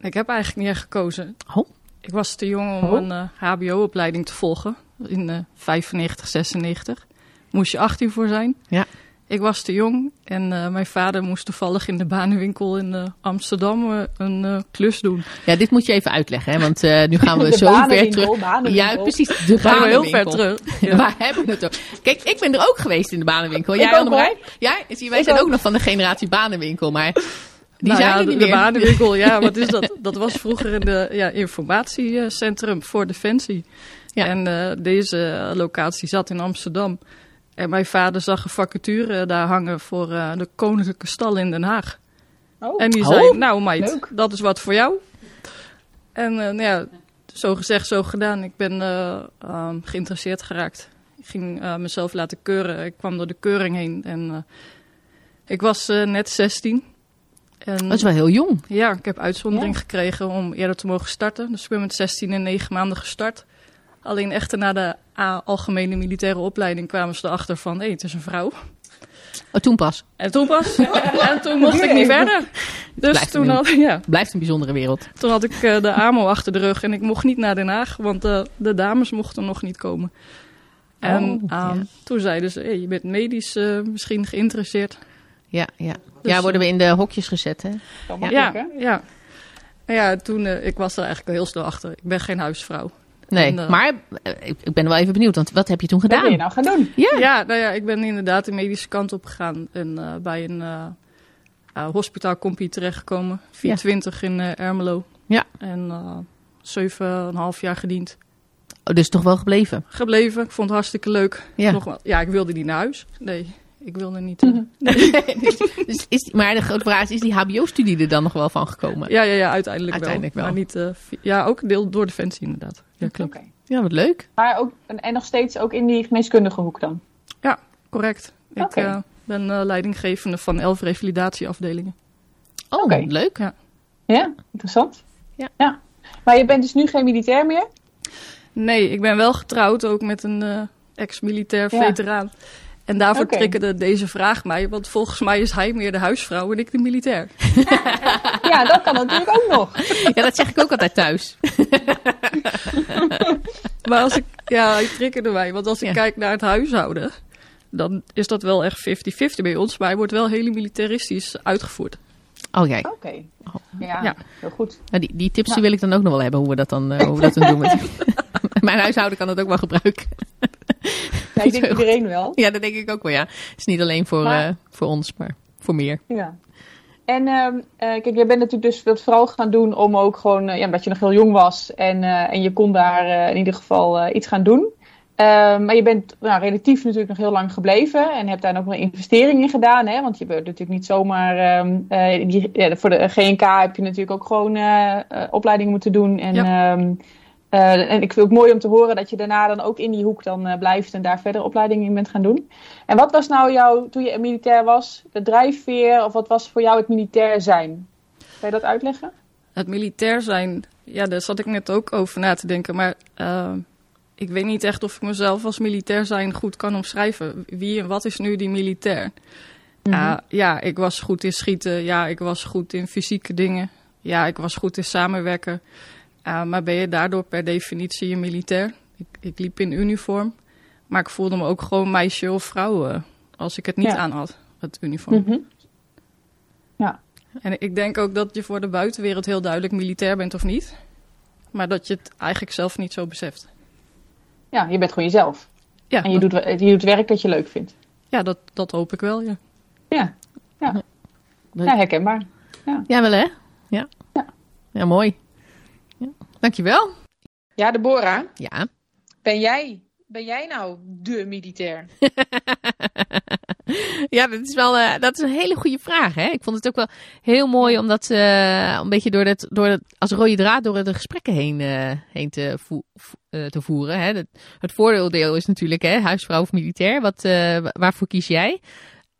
Ik heb eigenlijk niet gekozen. Oh. Ik was te jong om Oh. een eh, HBO-opleiding te volgen. In eh 95, 96. Moest je 18 voor zijn. Ja. Ik was te jong en eh, mijn vader moest toevallig in de banenwinkel in eh, Amsterdam eh, een eh, klus doen. Ja, dit moet je even uitleggen, hè? want eh, nu gaan we <laughs> De zo ver terug. banenwinkel. Ja, precies. De Gaan we heel ver terug. <laughs> Ja. Waar hebben we het over? Kijk, ik ben er ook geweest in de banenwinkel. Jij, ook? Ja, wij Ik zijn ook. ook. nog van de generatie banenwinkel, maar die Nou zijn ja, de, niet de banenwinkel, ja, wat is <laughs> dat? Dat was vroeger in de ja, informatiecentrum voor Defensie. Ja. En eh, deze locatie zat in Amsterdam. En mijn vader zag een vacature daar hangen voor eh, de Koninklijke Stal in Den Haag. Oh. En die Oh, zei, nou meid, leuk. dat is wat voor jou. En eh, nou ja, zo gezegd, zo gedaan. Ik ben eh, ehm, geïnteresseerd geraakt. Ik ging eh, mezelf laten keuren. Ik kwam door de keuring heen. En eh, ik was eh, net 16. En, Dat is wel heel jong. ja, ik heb uitzondering Ja. gekregen om eerder te mogen starten. Dus ik ben met 16 en 9 maanden gestart. Alleen echter na de A- algemene militaire opleiding kwamen ze erachter van... hé, het is een vrouw. Oh, toen pas. En toen pas. <laughs> en toen mocht ik niet verder. Dus Blijft toen een- had, ja, Blijft een bijzondere wereld. toen had ik eh, de AMO achter de rug en ik mocht niet naar Den Haag, want eh, de dames mochten nog niet komen. En Oh, ehm, ja. toen zeiden ze, hey, je bent medisch eh, misschien geïnteresseerd. Ja, ja. Dus, ja, worden we in de hokjes gezet, hè? Ja, ja. En ja, toen, eh, ik was er eigenlijk al heel snel achter. Ik ben geen huisvrouw. Nee, En, eh, maar eh, ik, ik ben wel even benieuwd, want wat heb je toen Wat ben je gedaan? nou gaan doen? Ja. Ja, nou ja, ik ben inderdaad de medische kant op gegaan. En eh, bij een eh uh, terechtgekomen. 420 in Ermelo. Ja. En eh zeven en een half jaar gediend. Oh, dus toch wel gebleven? Gebleven. Ik vond het hartstikke leuk. Ja. Nogmaals, ja, ik wilde niet naar huis. Nee, ik wilde niet. <laughs> eh, dus is, maar de grote vraag is, is die hbo-studie er dan nog wel van gekomen? Ja, ja, ja, uiteindelijk, Uiteindelijk wel. Maar niet, eh, ja, ook deel door Defensie inderdaad. Ja, klopt. Ja, wat leuk. Maar ook, en, nog steeds ook in die geneeskundige hoek dan? Correct. Ik eh, ben eh, leidinggevende van elf revalidatieafdelingen. Oh, Oké. leuk. Ja, interessant. Ja. ja. Maar je bent dus nu geen militair meer? Nee, ik ben wel getrouwd, ook met een eh, ex-militair Ja. veteraan. En daarvoor Oké. triggerde deze vraag mij, want volgens mij is hij meer de huisvrouw en ik de militair. <laughs> Ja, dat kan natuurlijk ook nog. Ja, dat zeg ik ook altijd thuis. <laughs> Maar als ik, ja, hij triggerde mij, want als ik Ja. kijk naar het huishouden, dan is dat wel echt 50-50 bij ons, maar hij wordt wel heel militaristisch uitgevoerd. Oh jij. Oké. Ja, Ja. heel goed. Nou, die, die tips die wil ik dan ook nog wel hebben, hoe we dat dan, eh, hoe we dat dan doen. Met... <laughs> <laughs> Mijn huishouden kan het ook wel gebruiken. Ja, ik <laughs> denk iedereen wel. Ja, dat denk ik ook wel, ja. Het is niet alleen voor, Maar- eh, voor ons, maar voor meer. Ja. En ehm, eh, kijk, jij bent natuurlijk dus dat vooral gaan doen om ook gewoon, eh, ja, omdat je nog heel jong was en, en je kon daar in ieder geval iets gaan doen. Ehm, maar je bent nou, relatief natuurlijk nog heel lang gebleven en hebt daar ook wel investeringen in gedaan. Hè? Want je bent natuurlijk niet zomaar. ehm, eh, die, ja, voor de GNK heb je natuurlijk ook gewoon opleidingen moeten doen. En, ehm, eh, en ik vind het mooi om te horen dat je daarna dan ook in die hoek dan eh, blijft en daar verder opleidingen in bent gaan doen. En wat was nou jouw, toen je militair was, de drijfveer of wat was voor jou het militair zijn? Kan je dat uitleggen? Het militair zijn, ja, daar zat ik net ook over na te denken. Maar eh, ik weet niet echt of ik mezelf als militair zijn goed kan omschrijven. Wie en wat is nu die militair? Ah, ja, ik was goed in schieten. Ja, ik was goed in fysieke dingen. Ja, ik was goed in samenwerken. Ah, maar ben je daardoor per definitie een militair? Ik, ik liep in uniform. Maar ik voelde me ook gewoon meisje of vrouw eh, als ik het niet Ja. aan had, het uniform. Mhm. En ik denk ook dat je voor de buitenwereld heel duidelijk militair bent of niet. Maar dat je het eigenlijk zelf niet zo beseft. Ja, je bent gewoon jezelf. Ja, En je dat, doet, je doet werk dat je leuk vindt. ja dat, dat hoop ik wel, ja. Ja, ja. Ja herkenbaar. Ja, wel hè? Ja. Ja. Ja, mooi. Dankjewel. Ja, Deborah, Ja. ben jij, ben jij nou de militair? <laughs> ja, dat is wel eh, dat is een hele goede vraag. Hè? Ik vond het ook wel heel mooi om dat eh, een beetje door het, door het, als rode draad door de gesprekken heen, eh, heen te, voe- vo- te voeren. Hè? Het, het vooroordeel is natuurlijk hè, huisvrouw of militair. Wat, wa- waarvoor kies jij?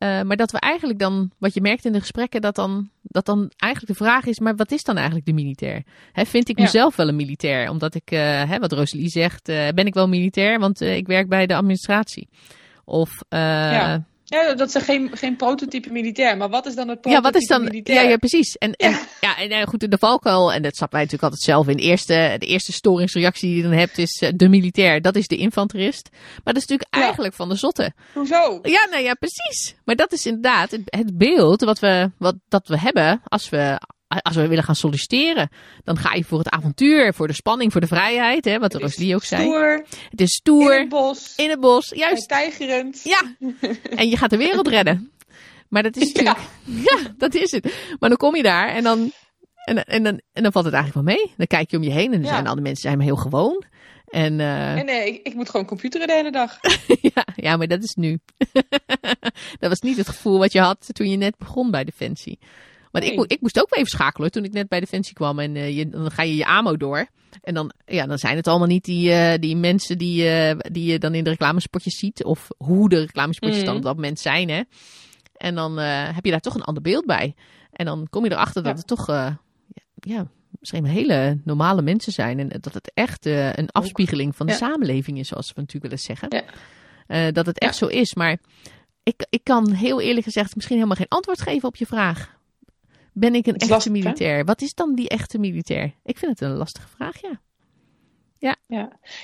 Eh, maar dat we eigenlijk dan, wat je merkt in de gesprekken, dat dan, dat dan eigenlijk de vraag is: maar wat is dan eigenlijk de militair? Hè, vind ik Ja. mezelf wel een militair? Omdat ik, eh, hè, wat Rosalie zegt, eh, ben ik wel militair? Want ik werk bij de administratie. Of Ja. Ja, dat is geen, geen prototype militair. Maar wat is dan het Ja, prototype wat is dan. militair? Ja, ja, precies. En, en, ja, en eh, goed, in de valkuil, en dat snappen wij natuurlijk altijd zelf in. De eerste, de eerste storingsreactie die je dan hebt is eh, de militair. Dat is de infanterist. Maar dat is natuurlijk Ja. eigenlijk van de zotte. Hoezo? Ja, nou ja, precies. Maar dat is inderdaad het, het beeld wat we, wat, dat we hebben als we, als we willen gaan solliciteren. Dan ga je voor het avontuur, voor de spanning, voor de vrijheid. Hè, wat Rosalie ook zei. Stoer, Het is stoer, in het bos, in het bos. Juist. tijgerend. Ja, en je gaat de wereld <laughs> redden. Maar dat is natuurlijk... <laughs> Ja. dat is het. Maar dan kom je daar en dan, en, en, dan, en dan valt het eigenlijk wel mee. Dan kijk je om je heen en dan Ja. zijn al die mensen zijn maar heel gewoon. En, eh, En nee, ik, ik moet gewoon computeren de hele dag. <laughs> ja, ja, maar dat is nu. dat was niet het gevoel wat je had toen je net begon bij Defensie. Want ik, Nee. ik moest ook wel even schakelen toen ik net bij Defensie kwam. En eh, je, dan ga je je AMO door. En dan, ja, dan zijn het allemaal niet die, eh, die mensen die, eh, die je dan in de reclamespotjes ziet. Of hoe de reclamespotjes dan op dat moment zijn. Hè. En dan heb je daar toch een ander beeld bij. En dan kom je erachter dat het toch ja, misschien hele normale mensen zijn. En dat het echt een afspiegeling van de Ja. samenleving is, zoals we natuurlijk willen zeggen. Ja. Dat het echt zo is. Maar ik, ik kan heel eerlijk gezegd misschien helemaal geen antwoord geven op je vraag. Ben ik een echte lastig, hè? militair? Wat is dan die echte militair? Ik vind het een lastige vraag, ja. Ja.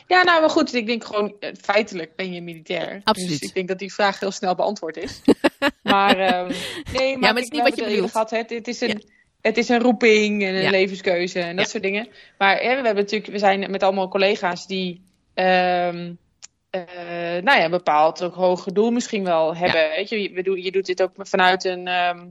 ja, nou maar goed, ik denk gewoon eh, feitelijk ben je militair. Absoluut. Dus ik denk dat die vraag heel snel beantwoord is. <laughs> maar ehm, nee, maar, maar het is niet wat je bedoelt. Gehad. Het, is een, het is een roeping en een Ja. levenskeuze en dat Ja. soort dingen. Maar we hebben natuurlijk, we zijn met allemaal collega's die ehm, eh, nou ja, een bepaald ook hoger doel misschien wel hebben. Weet je, je, je doet dit ook vanuit een ehm,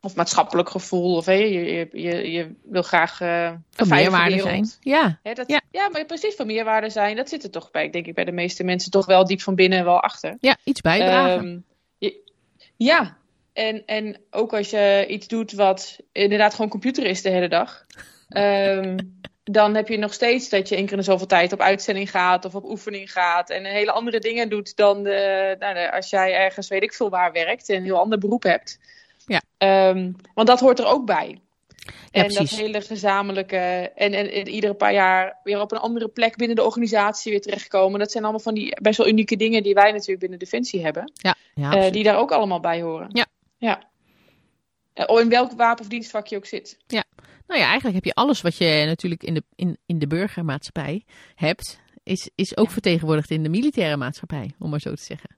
of maatschappelijk gevoel. Of hè, je, je, je, je wil graag eh, een Van meerwaarde wereld. zijn. Ja, Hè, dat, Ja. ja. maar precies van meerwaarde zijn, dat zit er toch bij, denk ik, bij de meeste mensen toch wel diep van binnen wel achter. ja iets bijdragen. Ehm, je- ja, en, en ook als je iets doet wat inderdaad gewoon computer is de hele dag, <laughs> ehm, dan heb je nog steeds dat je één keer in zoveel tijd op uitzending gaat of op oefening gaat en hele andere dingen doet dan de, nou, de- als jij ergens weet ik veel waar werkt en een heel ander beroep hebt. Ja. Ehm, want dat hoort er ook bij. Ja, en dat hele gezamenlijke. En, en, en iedere paar jaar weer op een andere plek binnen de organisatie weer terechtkomen. Dat zijn allemaal van die best wel unieke dingen die wij natuurlijk binnen Defensie hebben. Ja, ja absoluut. die daar ook allemaal bij horen. Ja. ja. Eh, oh, in welk wapen of dienstvak je ook zit. Nou ja, eigenlijk heb je alles wat je natuurlijk in de, in, in de burgermaatschappij hebt, is, is ook vertegenwoordigd in de militaire maatschappij, om maar zo te zeggen.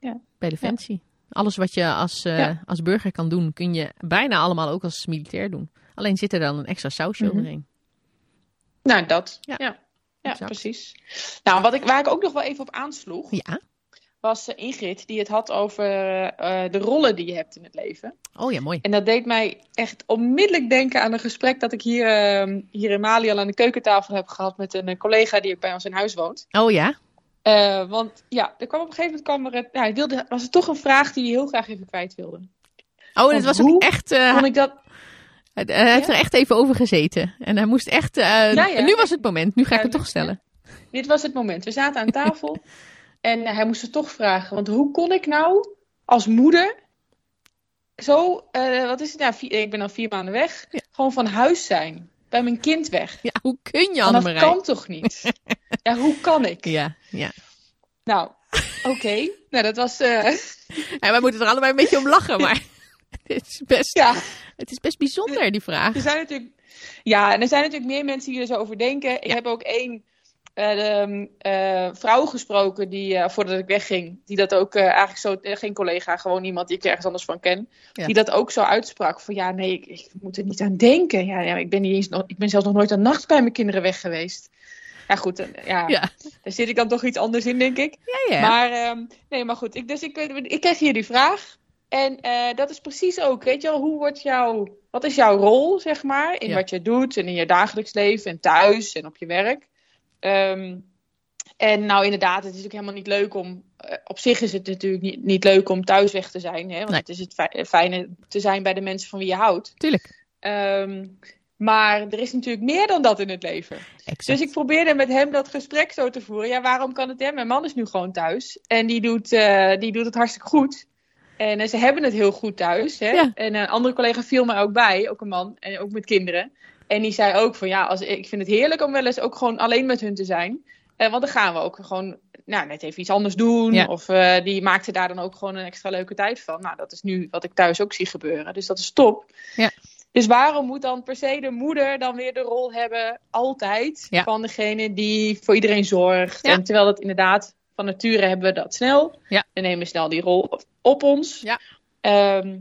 Ja. Bij Defensie. Alles wat je als, eh, Ja. als burger kan doen, kun je bijna allemaal ook als militair doen. Alleen zit er dan een extra sausje overheen. Nou, dat. Ja. Ja, precies. Nou, wat ik, waar ik ook nog wel even op aansloeg, Ja. was eh, Ingrid, die het had over eh, de rollen die je hebt in het leven. Oh ja, mooi. En dat deed mij echt onmiddellijk denken aan een gesprek dat ik hier, eh, hier in Mali al aan de keukentafel heb gehad met een collega die ook bij ons in huis woont. Oh ja? Eh, want ja, er kwam op een gegeven moment kwam er, het- hij wilde, was er toch een vraag die hij heel graag even kwijt wilde. Oh, dit Want was ook echt... eh, Kon ik dat? hij hij heeft er echt even over gezeten. En hij moest echt... eh, Ja, ja. Nu was het moment. Nu ga ik het toch stellen. Dit was het moment. We zaten aan <laughs> tafel en eh, hij moest het toch vragen. Want hoe kon ik nou als moeder zo, eh, wat is het nou, vier- ik ben al vier maanden weg, Ja. gewoon van huis zijn, bij mijn kind weg. Ja, hoe kun je, Want dat kan toch niet? <laughs> <laughs> ja, hoe kan ik? Ja, ja. Nou, oké. Nou, dat was, En wij moeten er allebei een beetje om lachen, maar <laughs> het is best, ja. het is best bijzonder, die vraag. Er zijn natuurlijk, ja, en er zijn natuurlijk meer mensen die er zo over denken. Ik heb ook één eh, de, eh, vrouw gesproken die, voordat ik wegging, die dat ook eigenlijk zo, geen collega, gewoon iemand die ik ergens anders van ken, Ja. die dat ook zo uitsprak. Van ja, nee, ik, ik moet er niet aan denken. Ja, ja, ik, ben niet eens nog, ik ben zelfs nog nooit een nacht bij mijn kinderen weg geweest. Ja, goed, eh, ja, Ja, daar zit ik dan toch iets anders in, denk ik. ja, ja. Maar, ehm, nee, maar goed. Ik, dus ik, ik kreeg hier die vraag. En eh, dat is precies ook, weet je wel, hoe wordt jouw, wat is jouw rol, zeg maar, in Ja. wat je doet en in je dagelijks leven en thuis en op je werk. Ehm, en nou, inderdaad, het is natuurlijk helemaal niet leuk om, eh, op zich is het natuurlijk niet, niet leuk om thuis weg te zijn, hè, want Nee. het is het fi- fijne te zijn bij de mensen van wie je houdt. Tuurlijk. Ehm, maar er is natuurlijk meer dan dat in het leven. Exact. Dus ik probeerde met hem dat gesprek zo te voeren. Ja, waarom kan het hem? Mijn man is nu gewoon thuis. En die doet, eh, die doet het hartstikke goed. En eh, ze hebben het heel goed thuis. Hè? Ja. En een andere collega viel mij ook bij, ook een man, en ook met kinderen. En die zei ook van ja, als, ik vind het heerlijk om wel eens ook gewoon alleen met hun te zijn. Eh, want dan gaan we ook gewoon nou, net even iets anders doen. Ja. Of die maakte daar dan ook gewoon een extra leuke tijd van. Nou, dat is nu wat ik thuis ook zie gebeuren. Dus dat is top. Ja. Dus waarom moet dan per se de moeder dan weer de rol hebben, altijd, Ja. van degene die voor iedereen zorgt? Ja. En terwijl dat inderdaad, van nature hebben we dat snel. Ja. We nemen snel die rol op, ons. Ja. Ehm,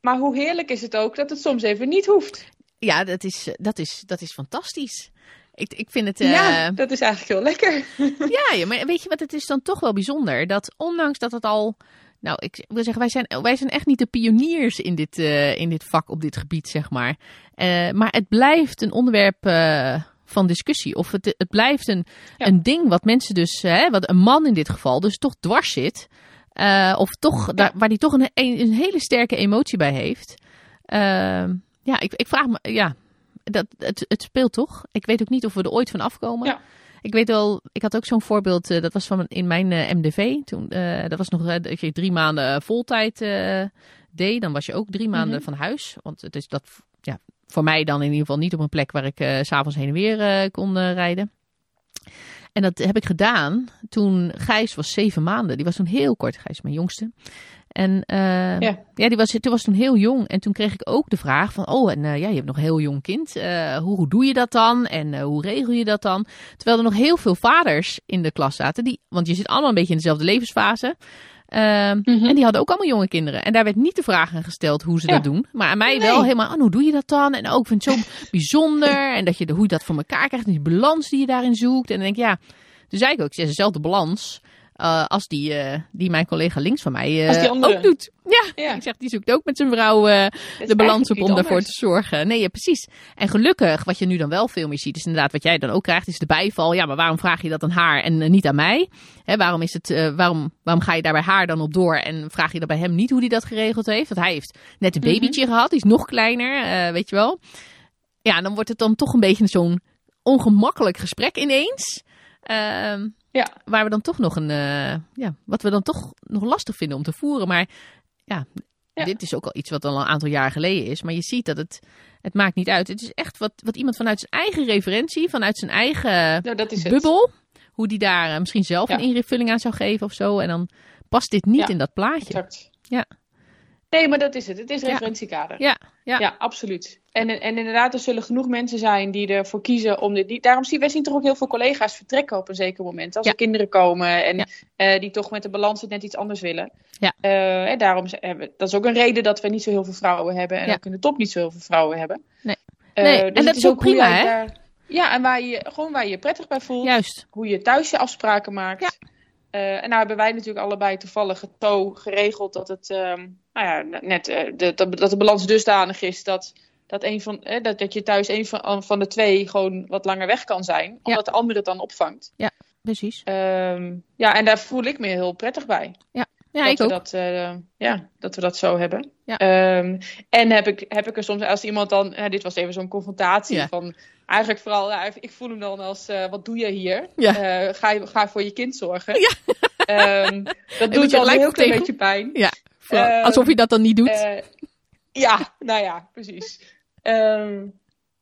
maar hoe heerlijk is het ook dat het soms even niet hoeft? Ja, dat is, dat is, dat is fantastisch. Ik, ik vind het... eh, Ja, dat is eigenlijk heel lekker. Ja, ja, maar weet je wat, het is dan toch wel bijzonder. Dat ondanks dat het al... Nou, ik wil zeggen, wij zijn, wij zijn echt niet de pioniers in dit, eh, in dit vak op dit gebied, zeg maar. Eh, maar het blijft een onderwerp eh, van discussie. Of het, het blijft een, Ja. een ding wat mensen dus... Hè, wat een man in dit geval dus toch dwars zit. Of toch, daar, waar die toch een, een, een hele sterke emotie bij heeft. Ehm, ja, ik, ik vraag me... Ja, dat, het, het speelt toch? Ik weet ook niet of we er ooit van afkomen. Ja. Ik weet wel, ik had ook zo'n voorbeeld, eh, dat was van in mijn eh, MDV. Toen, eh, dat was nog dat je drie maanden voltijd deed. Dan was je ook drie maanden Mhm. van huis. Want het is dat, ja, voor mij dan in ieder geval niet op een plek waar ik s s'avonds heen en weer kon rijden. En dat heb ik gedaan toen Gijs was zeven maanden. Die was toen heel kort, Gijs mijn jongste. En eh, Ja. ja, die was, toen was toen heel jong. En toen kreeg ik ook de vraag van, oh, en eh, ja, je hebt nog een heel jong kind. Eh, hoe, hoe doe je dat dan? En eh, hoe regel je dat dan? Terwijl er nog heel veel vaders in de klas zaten. Die, want je zit allemaal een beetje in dezelfde levensfase. Ehm, Mhm. En die hadden ook allemaal jonge kinderen. En daar werd niet de vraag aan gesteld hoe ze Ja. dat doen. Maar aan mij Nee. wel helemaal, oh, hoe doe je dat dan? En ook, ik vind het zo <laughs> bijzonder. En dat je de, hoe je dat voor elkaar krijgt. En die balans die je daarin zoekt. En dan denk ik, ja, toen zei ik ook, ik zeg dezelfde balans. Eh, als die, eh, die mijn collega links van mij andere. ook doet. Ja, Ja. ik zeg, die zoekt ook met zijn vrouw de balans op om daarvoor te zorgen. Nee, ja, precies. En gelukkig, wat je nu dan wel veel meer ziet, is inderdaad wat jij dan ook krijgt, is de bijval. Ja, maar waarom vraag je dat aan haar en niet aan mij? Hè, waarom, is het, waarom, waarom ga je daar bij haar dan op door en vraag je dat bij hem niet hoe hij dat geregeld heeft? Want hij heeft net een Mhm. babytje gehad, die is nog kleiner, weet je wel. Ja, dan wordt het dan toch een beetje zo'n ongemakkelijk gesprek ineens. Ehm, Ja. Waar we dan toch nog een, eh, ja, wat we dan toch nog lastig vinden om te voeren. Maar ja, Ja. dit is ook al iets wat al een aantal jaar geleden is. Maar je ziet dat het, het maakt niet uit. Het is echt wat, wat iemand vanuit zijn eigen referentie, vanuit zijn eigen Nou, dat is het. bubbel, hoe die daar eh, misschien zelf Ja. een invulling aan zou geven of zo. En dan past dit niet Ja. in dat plaatje. Exact. Ja. Nee, maar dat is het. Het is referentiekader. Ja, ja. Ja, absoluut. En, en inderdaad, er zullen genoeg mensen zijn die ervoor kiezen om dit niet. Daarom zien wij zien toch ook heel veel collega's vertrekken op een zeker moment. Als Ja. er kinderen komen en Ja. eh, die toch met de balans het net iets anders willen. Ja. Eh, en daarom hebben dat is ook een reden dat we niet zo heel veel vrouwen hebben en ook in de top niet zo heel veel vrouwen hebben. Nee. Eh, Nee, dus en dat is ook prima, hè? daar- ja, en waar je gewoon waar je je prettig bij voelt. Juist. Hoe je thuis je afspraken maakt. Ja. En nou hebben wij natuurlijk allebei toevallig het zo geregeld dat het, ehm, nou ja, net eh, de, dat, dat de balans dusdanig is dat, dat, een van, eh, dat, dat je thuis een van, van de twee gewoon wat langer weg kan zijn, omdat de andere het dan opvangt. Precies. Ehm, ja, en daar voel ik me heel prettig bij. Ja, dat, ik we ook. Dat, eh, ja, dat we dat zo hebben. Ja. Ehm, en heb ik, heb ik er soms, als iemand dan, dit was even zo'n confrontatie Ja. van, eigenlijk vooral, ja, ik voel hem dan als, wat doe je hier? Ja. Ga, je, ga je voor je kind zorgen? Ja. Ehm, dat <laughs> doet je een gelijk heel klein tegen- beetje pijn. Ehm, Alsof je dat dan niet doet. Eh, ja, nou ja, precies. Ehm,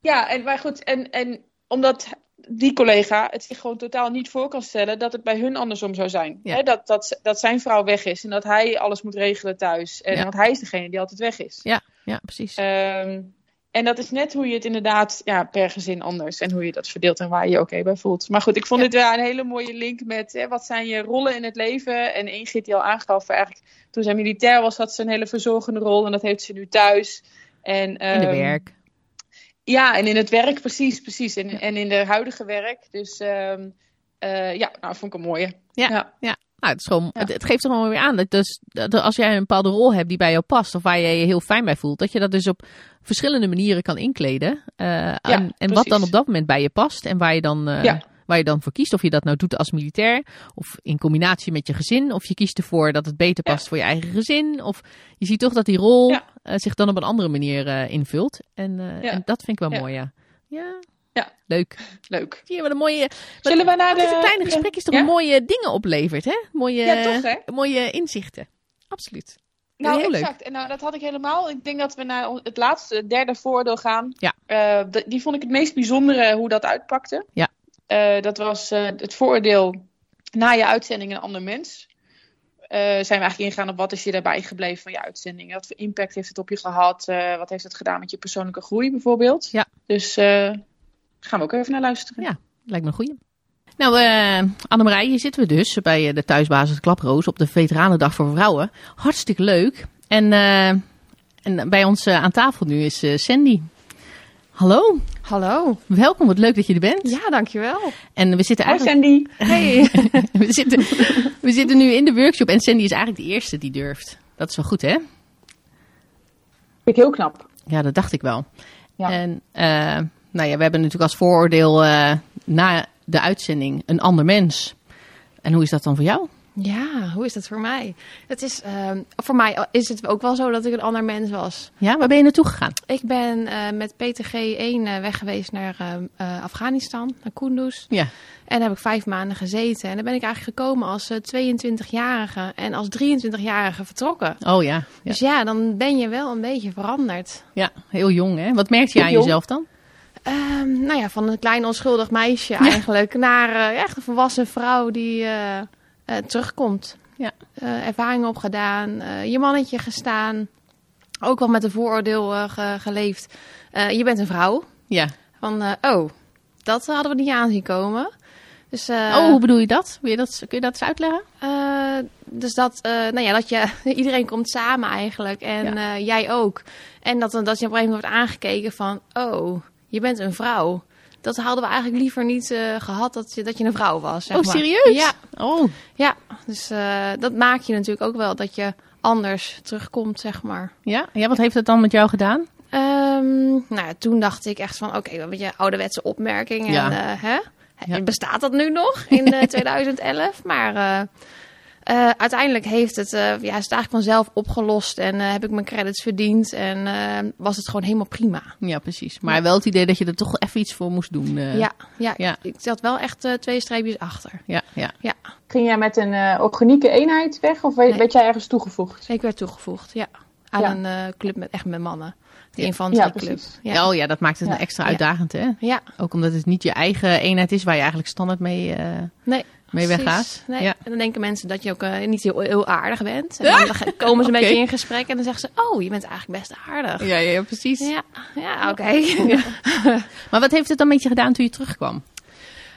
ja, en, maar goed, en, en omdat die collega het zich gewoon totaal niet voor kan stellen dat het bij hun andersom zou zijn. Ja. Dat, dat, dat zijn vrouw weg is en dat hij alles moet regelen thuis. En Ja. dat hij is degene die altijd weg is. ja, ja, precies. Ehm, en dat is net hoe je het inderdaad ja, per gezin anders en hoe je dat verdeelt en waar je je oké bij voelt. Maar goed, ik vond Ja. dit wel een hele mooie link met hè, wat zijn je rollen in het leven. En Ingrid die al aangaf, eigenlijk toen zij militair was, had ze een hele verzorgende rol en dat heeft ze nu thuis. En, in de ehm, werk. Ja, en in het werk, precies, precies. En, en in de huidige werk. Dus ehm, eh, ja, nou, vond ik een mooie. Ja. ja. Nou, het, is gewoon, Ja. het, het geeft er gewoon weer aan. Dat, dus, dat als jij een bepaalde rol hebt die bij jou past, of waar je je heel fijn bij voelt, dat je dat dus op verschillende manieren kan inkleden. Eh, en, en wat dan op dat moment bij je past en waar je, dan, eh, Ja. waar je dan voor kiest. Of je dat nou doet als militair, of in combinatie met je gezin, of je kiest ervoor dat het beter Ja. past voor je eigen gezin. Of je ziet toch dat die rol Ja. eh, zich dan op een andere manier invult. En, Ja. en dat vind ik wel Ja. mooi, ja. Ja, Ja. Leuk. Leuk. Zie je wat een mooie. Wat, Zullen we naar is de- een kleine de- gesprekjes toch ja? mooie dingen oplevert, hè? Mooie, Ja, toch, hè? mooie inzichten. Absoluut. Nou, heel leuk. exact. En nou, dat had ik helemaal. Ik denk dat we naar het laatste, het derde voordeel gaan. Ja. Eh, de- die vond ik het meest bijzondere hoe dat uitpakte. Ja. Eh, dat was eh, het voordeel na je uitzending een ander mens. Eh, zijn we eigenlijk ingegaan op wat is je daarbij gebleven van je uitzending? Wat voor impact heeft het op je gehad? Eh, wat heeft het gedaan met je persoonlijke groei bijvoorbeeld? Ja. Dus eh, gaan we ook even naar luisteren. Ja. Lijkt me een goeie. Nou, eh Annemarij, hier zitten we dus bij eh, de thuisbasis Klaproos op de Veteranendag voor Vrouwen. Hartstikke leuk. En, eh, en bij ons aan tafel nu is eh, Sandy. Hallo, Hallo. welkom. Wat leuk dat je er bent. Ja, dankjewel. En we zitten Hoi eigenlijk Sandy. Hey. <laughs> we, zitten, we zitten nu in de workshop en Sandy is eigenlijk de eerste die durft. Dat is wel goed, hè? Vind ik heel knap. Ja, dat dacht ik wel. Ja. En eh, nou ja, we hebben natuurlijk als vooroordeel eh, na de uitzending een ander mens. En hoe is dat dan voor jou? Ja, hoe is dat voor mij? Het is, ehm, voor mij is het ook wel zo dat ik een ander mens was. Ja, waar ben je naartoe gegaan? Ik ben eh, met PTG 1 eh, weg geweest naar ehm, eh, Afghanistan, naar Kunduz. Ja. En daar heb ik vijf maanden gezeten. En dan ben ik eigenlijk gekomen als eh, 22-jarige en als 23-jarige vertrokken. Oh ja. Ja, Dus ja, dan ben je wel een beetje veranderd. ja heel jong hè. Wat merkte je aan Jong. jezelf dan? Ehm, nou ja, van een klein onschuldig meisje eigenlijk naar eh, echt een volwassen vrouw die eh, eh, terugkomt. Ja. Ervaringen opgedaan, je mannetje gestaan. Ook wel met een vooroordeel ge- geleefd. Je bent een vrouw. Ja. Van, oh, dat hadden we niet aanzien komen. Dus, oh, hoe bedoel je dat? Wil je dat? Kun je dat eens uitleggen? dus dat, nou ja, dat je, <laughs> iedereen komt samen eigenlijk. En Ja. jij ook. En dat, dat je op een gegeven moment wordt aangekeken van, oh, je bent een vrouw. Dat hadden we eigenlijk liever niet eh, gehad, dat je, dat je een vrouw was. Zeg oh, maar. serieus? Ja, Oh, ja. dus eh, dat maak je natuurlijk ook wel, dat je anders terugkomt, zeg maar. ja? Ja, wat heeft het dan met jou gedaan? Ehm, nou, ja, toen dacht ik echt van, oké, een beetje ouderwetse opmerking. En, Ja. eh, hè? Ja. Bestaat dat nu nog in eh, <laughs> 2011? Maar eh, uiteindelijk heeft het, eh, ja, is het eigenlijk vanzelf opgelost. En eh, heb ik mijn credits verdiend. En eh, was het gewoon helemaal prima. Ja, precies. Maar wel het idee dat je er toch even iets voor moest doen. eh. ja, ja, ja. ik zat wel echt eh, twee streepjes achter. Ja, ja. Ging jij met een eh, organieke eenheid weg of werd, Nee. werd jij ergens toegevoegd? Ik werd toegevoegd, ja. aan Ja. een eh, club met echt met mannen. De Ja, infanterieclub. precies. Ja. Oh ja, dat maakt het Ja. een extra Ja. uitdagend, hè? ja, Ook omdat het niet je eigen eenheid is waar je eigenlijk standaard mee, eh, nee. Mee weggaat. Nee. Ja. En dan denken mensen dat je ook eh, niet heel, heel aardig bent. En dan <laughs> komen ze een Oké. beetje in gesprek en dan zeggen ze... Oh, je bent eigenlijk best aardig. Ja, ja, precies. Ja, ja oké. <laughs> Maar wat heeft het dan met je gedaan toen je terugkwam?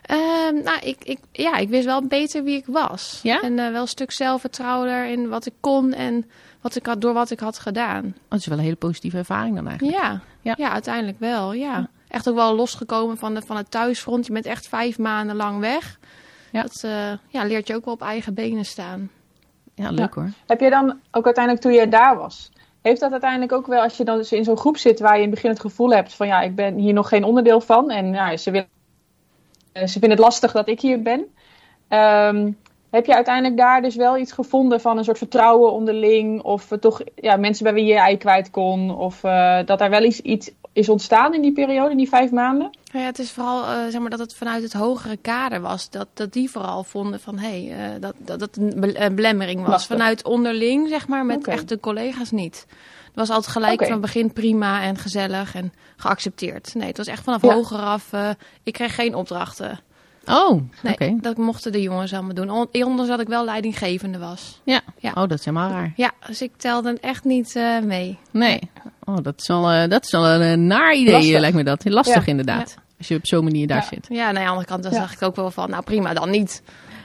Ehm, nou, ik, ik, ja, ik wist wel beter wie ik was. Ja? En eh, wel een stuk zelfvertrouwder in wat ik kon en wat ik had, door wat ik had gedaan. Oh, dat is wel een hele positieve ervaring dan eigenlijk. Ja, Ja. ja. uiteindelijk wel, ja. Echt ook wel losgekomen van, de, van het thuisfront. Je bent echt vijf maanden lang weg. Ja. Dat eh, ja, leert je ook wel op eigen benen staan. Ja, leuk hoor. Heb je dan ook uiteindelijk toen je daar was, heeft dat uiteindelijk ook wel als je dan dus in zo'n groep zit waar je in het begin het gevoel hebt van ja, ik ben hier nog geen onderdeel van en ja, ze, willen, eh, ze vinden het lastig dat ik hier ben. Ehm, heb je uiteindelijk daar dus wel iets gevonden van een soort vertrouwen onderling of eh, toch ja, mensen bij wie je je ei kwijt kon of eh, dat daar wel iets, iets is ontstaan in die periode, in die vijf maanden? Nou ja, het is vooral eh, zeg maar dat het vanuit het hogere kader was. Dat, dat die vooral vonden van hé, hey, eh, dat, dat dat een be- een belemmering was. Lastig. Vanuit onderling, zeg maar, met echt de collega's niet. Het was altijd gelijk van begin prima en gezellig en geaccepteerd. Nee, het was echt vanaf Ja. hoger af. eh, ik kreeg geen opdrachten. Oh, Nee, oké. dat mochten de jongens allemaal doen. On- Ondanks dat ik wel leidinggevende was. Ja. Ja. Oh, dat is helemaal raar. Ja, dus ik telde echt niet eh, mee. Nee. Oh, dat is wel, eh, dat is wel een eh, naar idee, Lastig. eh, lijkt me dat. Lastig Ja. inderdaad. Als je op zo'n manier daar Ja. zit. Ja, nou ja, aan de andere kant dan Ja. zag ik ook wel van, nou prima, dan niet.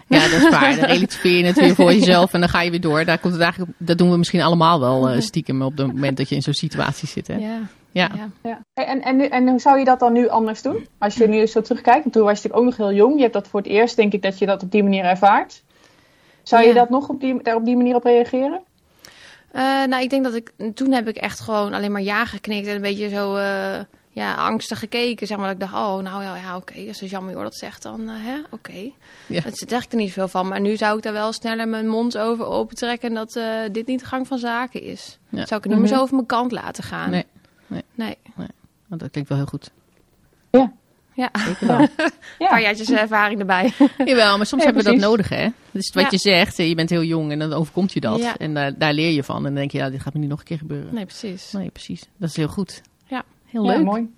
Ja, dat is waar. Dan relativeer je het weer voor <laughs> jezelf en dan ga je weer door. Daar komt het eigenlijk dat doen we misschien allemaal wel eh, stiekem op het moment dat je in zo'n situatie zit. Hè? Ja. Ja. ja. Ja. En, en, en hoe zou je dat dan nu anders doen? Als je nu zo terugkijkt, want toen was je natuurlijk ook nog heel jong. Je hebt dat voor het eerst, denk ik, dat je dat op die manier ervaart. Zou je dat nog op die, daar op die manier op reageren? Eh, nou, ik denk dat ik toen heb ik echt gewoon alleen maar ja geknikt en een beetje zo eh, ja, angstig gekeken. Zeg maar dat ik dacht, oh, nou ja, ja oké, als jammer joh dat zegt, dan eh, hè, oké. Ja. Het zit echt er niet veel van. Maar nu zou ik daar wel sneller mijn mond over opentrekken dat eh, dit niet de gang van zaken is. Ja. Zou ik het niet meer Mhm. zo over mijn kant laten gaan. Nee. Nee. Want dat klinkt wel heel goed. Ja, Zeker wel. een <laughs> Ja. paar jaartjes ervaring erbij. <laughs> Jawel, maar soms Ja, hebben we dat nodig, hè? Dus wat Ja. je zegt, eh, je bent heel jong en dan overkomt je dat. Ja. En daar daar leer je van. En dan denk je, ja, dit gaat me niet nog een keer gebeuren. Nee, precies. Nee, precies. Dat is heel goed. Ja. Heel Ja, leuk. mooi.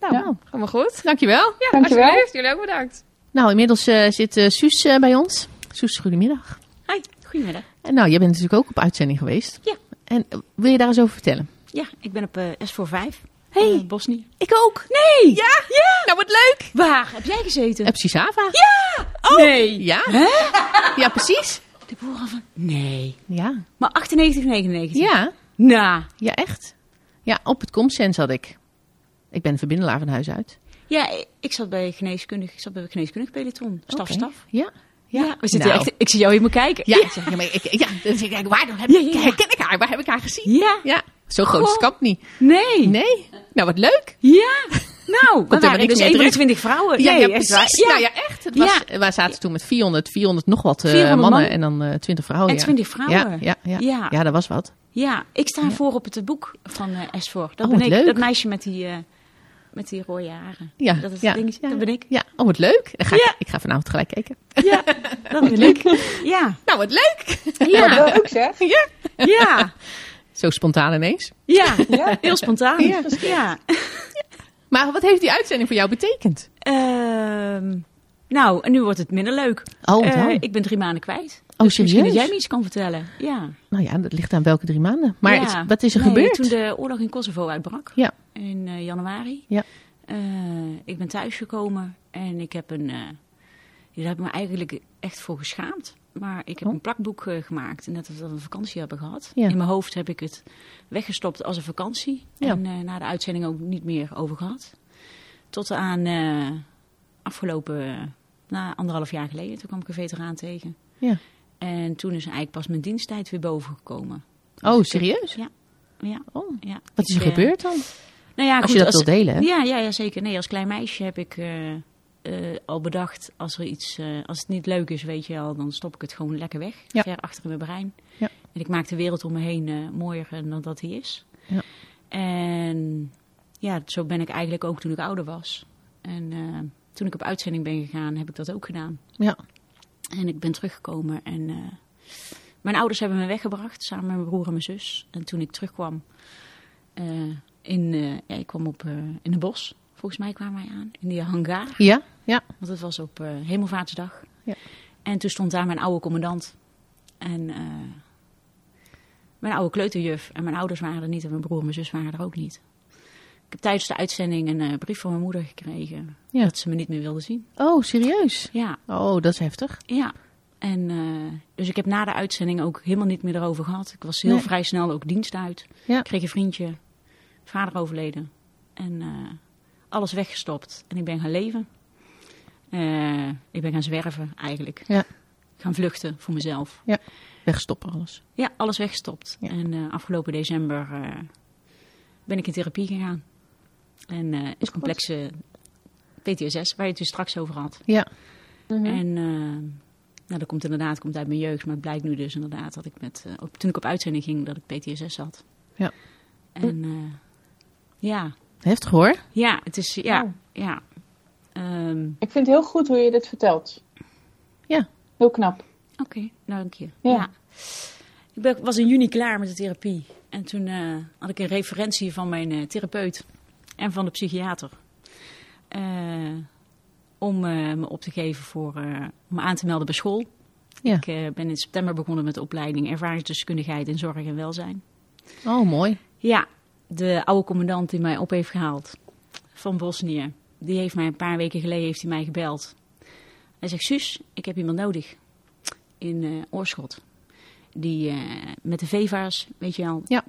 Nou, Ja. Helemaal goed. dankjewel. Ja, Dankjewel. alsjeblieft. Jullie ook bedankt. Nou, inmiddels eh, zit eh, Suus eh, bij ons. Suus, goedemiddag. Hi, goedemiddag. En nou, jij bent natuurlijk ook op uitzending geweest. Ja. En eh, wil je daar eens over vertellen? Ja, ik ben op eh, S voor 5. Hey. eh, Bosnië. Ik ook. Nee! Ja? Ja. Nou, wat leuk. Waar heb jij gezeten? Op Sisava. Nee! Ja. Ja, precies. De boeren van... Nee. Ja. Maar 98, 99? Ja. Nou, Ja, echt. Ja, op het Comsens had ik. Ik ben verbindelaar van huis uit. ja, ik zat bij geneeskundig, ik zat bij geneeskundig peloton. Staf, staf. Ja. Ja, we zitten Nou. echt, ik zie jou helemaal kijken. Ja, zeg, ja, maar ik, ja, dan zeg ik, waar heb Ja, ik, ja, ja. herken ik haar? Waar heb ik haar gezien? Ja? Ja, zo groot is kamp niet. Nee. Nee. Nou, wat leuk. Ja? Nou, we waren dus meer 21 vrouwen. Ja, ja precies. Nou ja, echt. Het was, Wij zaten toen met 400, 400 nog wat eh, 400 mannen man. en dan eh 20 vrouwen. En ja. 20 vrouwen. Ja, ja, ja. Ja. ja, dat was wat. Ja, ik sta voor op het boek van eh voor. Dat Oh, ben ik. leuk. Dat meisje met die, eh, met die rode haren. Ja, Dat is ja, het dingetje. ja. Dat ben ik. Ja, oh wat leuk. Dan ga Ja. ik, ik ga vanavond gelijk kijken. Ja, dat ben ik. <laughs> Ja. Nou, wat leuk. Ja. Wat leuk zeg. <laughs> Ja. Ja. Zo spontaan ineens. Ja. Ja. Heel spontaan. Ja. Ja. <laughs> Maar wat heeft die uitzending voor jou betekend? Ehm, nou, en nu wordt het minder leuk. Oh, Eh, dan? ik ben drie maanden kwijt. Oh, Dus misschien dat jij me iets kan vertellen. Ja. Nou ja, dat ligt aan welke drie maanden. Maar Ja. het- wat is er Nee, gebeurd? Toen de oorlog in Kosovo uitbrak. Ja. In eh, januari. Ja. Eh, ik ben thuisgekomen en ik heb een... eh daar heb ik me eigenlijk echt voor geschaamd. Maar ik heb Oh. een plakboek eh, gemaakt. Net als dat we een vakantie hebben gehad. Ja. In mijn hoofd heb ik het weggestopt als een vakantie. Ja. En na de uitzending ook niet meer over gehad. Tot aan afgelopen... na anderhalf jaar geleden. Toen kwam ik een veteraan tegen. Ja. En toen is eigenlijk pas mijn diensttijd weer boven gekomen. Oh, serieus? Ja. Ja. Oh. ja. Wat is er eh, gebeurd dan? Nou ja, Als goed, je dat wilt delen? Ja, ja, ja, zeker. Nee, als klein meisje heb ik eh, eh, al bedacht, als er iets, als het niet leuk is, weet je wel, dan stop ik het gewoon lekker weg. Ja. Ver achter in mijn brein. Ja. En ik maak de wereld om me heen mooier dan dat die is. Ja. En ja, zo ben ik eigenlijk ook toen ik ouder was. En toen ik op uitzending ben gegaan, heb ik dat ook gedaan. Ja. En ik ben teruggekomen en eh, mijn ouders hebben me weggebracht samen met mijn broer en mijn zus. En toen ik terugkwam, eh, in, eh, ja, ik kwam op, in het bos. Volgens mij kwamen wij aan, in die hangar. Ja, ja. Want het was op Hemelvaartsdag. Ja. En toen stond daar mijn oude commandant. En mijn oude kleuterjuf. En mijn ouders waren er niet en mijn broer en mijn zus waren er ook niet. Ik heb tijdens de uitzending een eh, brief van mijn moeder gekregen. Ja. Dat ze me niet meer wilde zien. Oh, serieus? Ja, Oh, dat is heftig. ja. En eh, dus ik heb na de uitzending ook helemaal niet meer erover gehad. Ik was heel Nee. vrij snel ook dienst uit. Ja. Ik kreeg een vriendje, vader overleden. En eh, alles weggestopt. En ik ben gaan leven. Ik ben gaan zwerven eigenlijk. Ja. Gaan vluchten voor mezelf. Wegstoppen alles. Ja, alles weggestopt. Ja. En afgelopen december ben ik in therapie gegaan. En eh, is complexe PTSS, waar je het dus straks over had. Ja. En eh, nou, dat komt inderdaad komt uit mijn jeugd, maar het blijkt nu dus inderdaad dat ik met, eh, op- toen ik op uitzending ging, dat ik PTSS had. Ja. En eh, ja, Heftig hoor. ja, het is, ja, Oh. ja. Ehm, Ik vind het heel goed hoe je dit vertelt. Ja. Heel knap. Oké, dank je. Ja. Ja. Ik ben, was in juni klaar met de therapie. En toen eh, had ik een referentie van mijn eh, therapeut en van de psychiater. eh, om eh, me op te geven voor, eh, om me aan te melden bij school. Ja. Ik eh, ben in september begonnen met de opleiding ervaringsdeskundigheid in zorg en welzijn. Oh, mooi. Ja, de oude commandant die mij op heeft gehaald van Bosnië, die heeft mij een paar weken geleden heeft hij mij gebeld. Hij zegt, Suus, ik heb iemand nodig in eh, Oorschot. Die eh, met de VEVA's, weet je wel. Ja.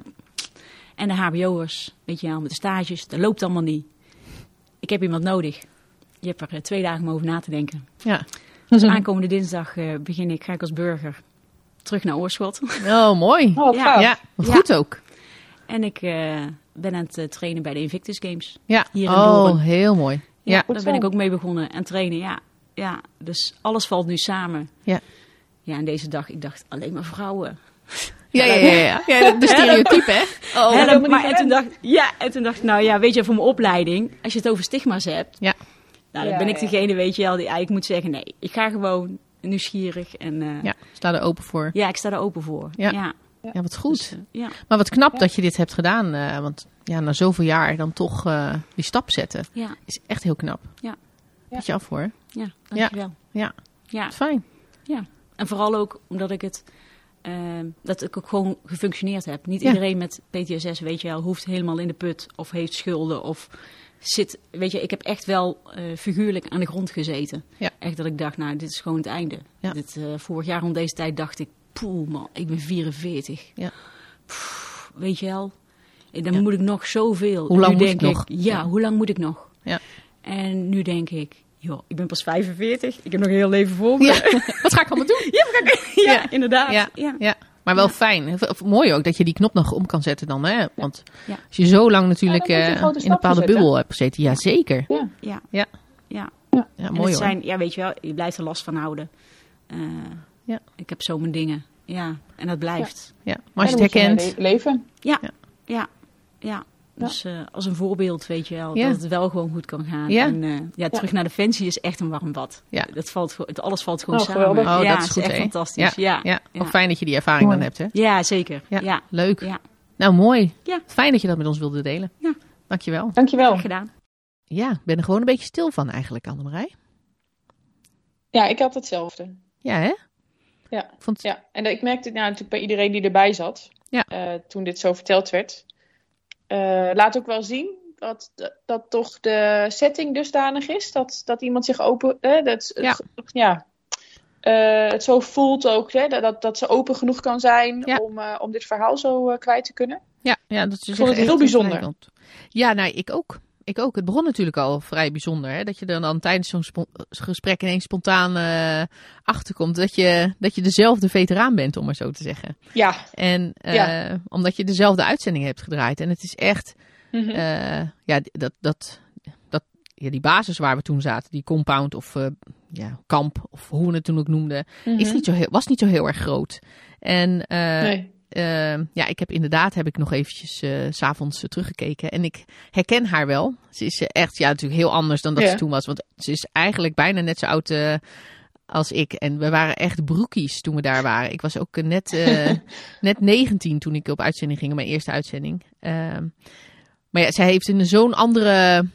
En de HBO'ers, weet je wel, met de stages. Dat loopt allemaal niet. Ik heb iemand nodig. Je hebt er eh, twee dagen om over na te denken. Ja. Dus <laughs> aankomende dinsdag eh, begin ik, ga ik als burger terug naar Oorschot. Oh, mooi. Oh, Ja. Ja, goed ook. En ik eh, ben aan het trainen bij de Invictus Games. Ja. Hier in oh, heel mooi. Ja, daar ben ik ook mee begonnen en trainen. Ja, ja, dus alles valt nu samen. Ja. Ja, en deze dag, ik dacht alleen maar vrouwen. Ja, ja, ja. ja. ja de stereotype, hè? Oh, maar en toen, dacht, ja, en toen dacht ik, nou ja, weet je, voor mijn opleiding, als je het over stigma's hebt, Ja. nou, dan Ja, ben ik ja. degene, weet je wel, die eigenlijk moet zeggen, nee, ik ga gewoon nieuwsgierig en eh, ja. Ja, sta er open voor. ik sta er open voor. Ja. ja. Ja, wat goed. Dus, eh, ja, Maar wat knap dat je dit hebt gedaan. eh, want ja, na zoveel jaar dan toch eh, die stap zetten. ja, Is echt heel knap. Ja. Beetje af hoor. ja, dankjewel. Ja. Ja, Fijn. En vooral ook omdat ik het. Eh, dat ik ook gewoon gefunctioneerd heb. Niet Ja. iedereen met PTSS, weet je wel, hoeft helemaal in de put of heeft schulden of zit. Weet je, ik heb echt wel eh, figuurlijk aan de grond gezeten. Ja. Echt dat ik dacht, nou, dit is gewoon het einde. Ja. Dit, eh, vorig jaar rond deze tijd dacht ik, poeh man, ik ben 44. Ja. Pff, weet je wel, Eh, dan moet ik nog zoveel. Hoe lang moet ik nog? Ja. hoe lang moet ik nog? Ja. En nu denk ik, joh, ik ben pas 45. Ik heb nog een heel leven voor me. Ja. Wat ga ik allemaal doen? Ja, Ja. inderdaad. Ja. Ja. Ja. Maar wel fijn. Mooi ook dat je die knop nog om kan zetten dan. Hè? Want Ja. als je zo lang natuurlijk eh, grote in een bepaalde zetten. bubbel hebt gezeten. Ja, zeker. Ja. Ja. Ja. Ja. Ja, En mooi hoor. zijn, ja, weet je wel, je blijft er last van houden. Eh, Ja. Ik heb zo mijn dingen. Ja, en dat blijft. Ja. Maar als je het herkent. le- leven. Ja, ja, ja. Dus eh, als een voorbeeld, weet je wel, Ja. dat het wel gewoon goed kan gaan. Ja. En eh, ja, terug naar Defensie is echt een warm bad. Ja. Dat valt, het, alles valt gewoon Oh, samen. geweldig. Oh, ja, dat is goed, echt fantastisch. Ja, Ja. ja. Ook fijn dat je die ervaring dan hebt. Hè? Ja, zeker. Ja. Ja, Leuk. ja. Nou, mooi. Ja. Fijn dat je dat met ons wilde delen. Ja. Dankjewel. Dankjewel. Graag gedaan. Ja, ik ben er gewoon een beetje stil van eigenlijk, Annemarij. Ja, ik had hetzelfde. Ja, hè? Ja. Vond... Ja, en ik merkte het nou, natuurlijk bij iedereen die erbij zat. Ja. eh, toen dit zo verteld werd. Eh, laat ook wel zien dat, dat, toch de setting dusdanig is. Dat, dat iemand zich open... eh, dat, Ja. ja. eh, het zo voelt ook. Hè, dat- dat, ze open genoeg kan zijn Ja. om, eh, om dit verhaal zo kwijt te kunnen. Ja, ja, dat is Ik vond het echt heel bijzonder. Ja, nou, ik ook. Ik ook. Het begon natuurlijk al vrij bijzonder. Hè? Dat je dan tijdens zo'n spo- gesprek ineens spontaan eh, achterkomt dat je, dat je dezelfde veteraan bent, om maar zo te zeggen. Ja. En eh, Ja. omdat je dezelfde uitzending hebt gedraaid. En het is echt, Mhm. eh, ja, dat, dat, dat, ja, die basis waar we toen zaten, die compound of ja, kamp, of hoe we het toen ook noemden, is Mhm. niet zo heel, was niet zo heel erg groot. En Nee. Eh, ja, ik heb inderdaad heb ik nog eventjes eh, s s'avonds teruggekeken. En ik herken haar wel. Ze is eh, echt, ja, natuurlijk heel anders dan dat Ja. ze toen was. Want ze is eigenlijk bijna net zo oud eh, als ik. En we waren echt broekies toen we daar waren. Ik was ook eh, net, eh, <laughs> net 19 toen ik op uitzending ging, mijn eerste uitzending. Ehm, maar ja, zij heeft in zo'n andere,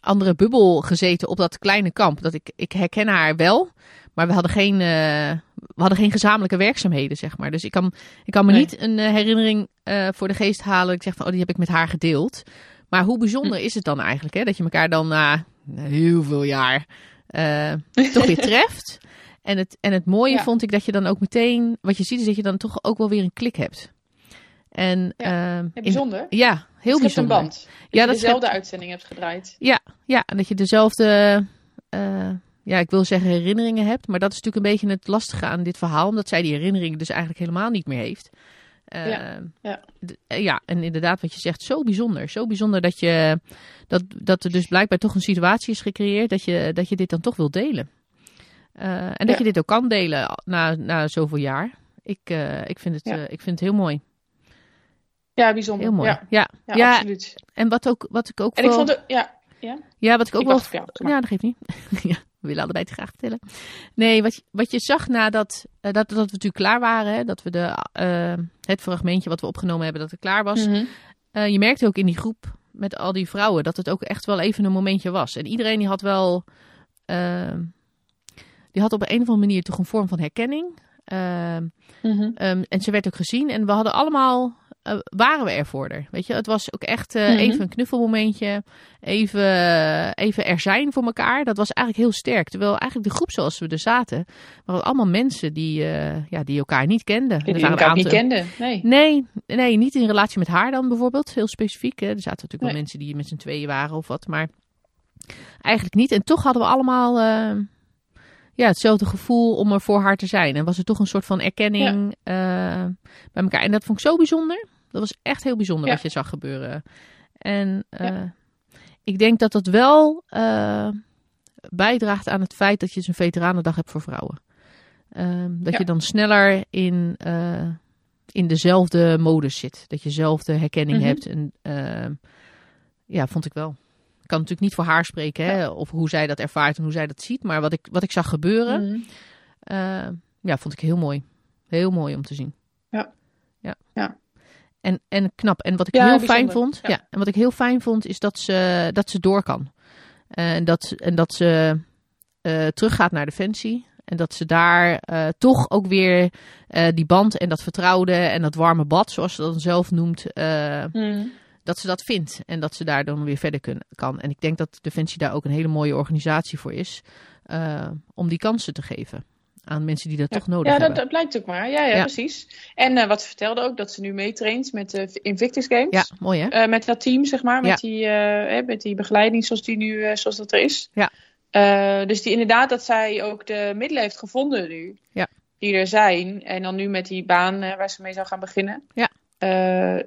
andere bubbel gezeten op dat kleine kamp. Dat ik, ik herken haar wel. Maar we hadden geen, eh, we hadden geen gezamenlijke werkzaamheden, zeg maar. Dus ik kan, ik kan me Nee. niet een eh, herinnering eh, voor de geest halen. Ik zeg van, oh, die heb ik met haar gedeeld. Maar hoe Hm. bijzonder is het dan eigenlijk, hè? Dat je elkaar dan na heel veel jaar eh, toch weer <laughs> treft. En het, en het mooie Ja. vond ik dat je dan ook meteen, wat je ziet is dat je dan toch ook wel weer een klik hebt. En Ja, ehm, in- bijzonder. ja, heel Het bijzonder. een band. Dat Ja, je dat dezelfde uitzending hebt gedraaid. Ja, ja, en dat je dezelfde, ja, ik wil zeggen herinneringen hebt. Maar dat is natuurlijk een beetje het lastige aan dit verhaal. Omdat zij die herinneringen dus eigenlijk helemaal niet meer heeft. Eh, Ja, ja. eh, ja, en inderdaad wat je zegt, zo bijzonder. Zo bijzonder dat, je, dat, dat er dus blijkbaar toch een situatie is gecreëerd dat je, dat je dit dan toch wil delen. Eh, en dat Ja. je dit ook kan delen na, na zoveel jaar. Ik, ik, vind het, Ja. ik vind het heel mooi. Ja, bijzonder. Heel mooi. Ja, Ja, ja, ja, absoluut. en wat, ook, wat ik ook En ik vond het, ja, Ja, wat ik ook Ik wel. jou, ja, dat geeft niet. <laughs> ja, we willen allebei het graag vertellen. Nee, wat je, wat je zag nadat eh, dat, dat we natuurlijk klaar waren, hè, dat we de, eh, het fragmentje wat we opgenomen hebben, dat het klaar was. Mhm. Eh, je merkte ook in die groep met al die vrouwen dat het ook echt wel even een momentje was. En iedereen die had wel. die had op een of andere manier toch een vorm van herkenning. Mhm. Ehm, en ze werd ook gezien. En we hadden allemaal, eh, waren we er voor haar. Weet je, het was ook echt eh, Mhm. even een knuffelmomentje. Even, even er zijn voor elkaar. Dat was eigenlijk heel sterk. Terwijl eigenlijk de groep zoals we er zaten, waren allemaal mensen die, eh, ja, die elkaar niet kenden. Die elkaar niet aantal- kende. Nee. Nee, nee, niet in relatie met haar dan bijvoorbeeld. Heel specifiek. Hè. Er zaten natuurlijk wel mensen die met z'n tweeën waren of wat. Maar eigenlijk niet. En toch hadden we allemaal eh, ja, hetzelfde gevoel om er voor haar te zijn. En was er toch een soort van erkenning eh, bij elkaar. En dat vond ik zo bijzonder. Dat was echt heel bijzonder Ja. wat je zag gebeuren. En eh, Ja. ik denk dat dat wel eh, bijdraagt aan het feit dat je dus een veteranendag hebt voor vrouwen. Ehm, dat Ja. je dan sneller in, eh, in dezelfde modus zit. Dat je dezelfde herkenning Mhm. hebt. En, ehm, ja, vond ik wel. Ik kan natuurlijk niet voor haar spreken, hè, of hoe zij dat ervaart en hoe zij dat ziet. Maar wat ik, wat ik zag gebeuren, Mhm. ja, vond ik heel mooi. Heel mooi om te zien. Ja. En, en knap. En wat ik Ja, heel bijzonder. fijn vond, ja. Ja. en wat ik heel fijn vond, is dat ze, dat ze door kan. En dat, en dat ze eh, teruggaat naar Defensie. En dat ze daar eh, toch ook weer eh, die band en dat vertrouwde en dat warme bad, zoals ze dat dan zelf noemt, Mhm. dat ze dat vindt. En dat ze daar dan weer verder kan. En ik denk dat Defensie daar ook een hele mooie organisatie voor is. om die kansen te geven aan mensen die dat toch nodig ja, dat, hebben. dat blijkt ook maar. Ja, ja, precies. En eh, wat ze vertelde ook, dat ze nu meetraint met de Invictus Games. Ja, mooi hè? Eh, met dat team, zeg maar. Met, die, eh, hè, met die begeleiding zoals, die nu, zoals dat er is. Ja. Dus die, inderdaad dat zij ook de middelen heeft gevonden nu. Ja. Die er zijn. En dan nu met die baan waar ze mee zou gaan beginnen. Ja.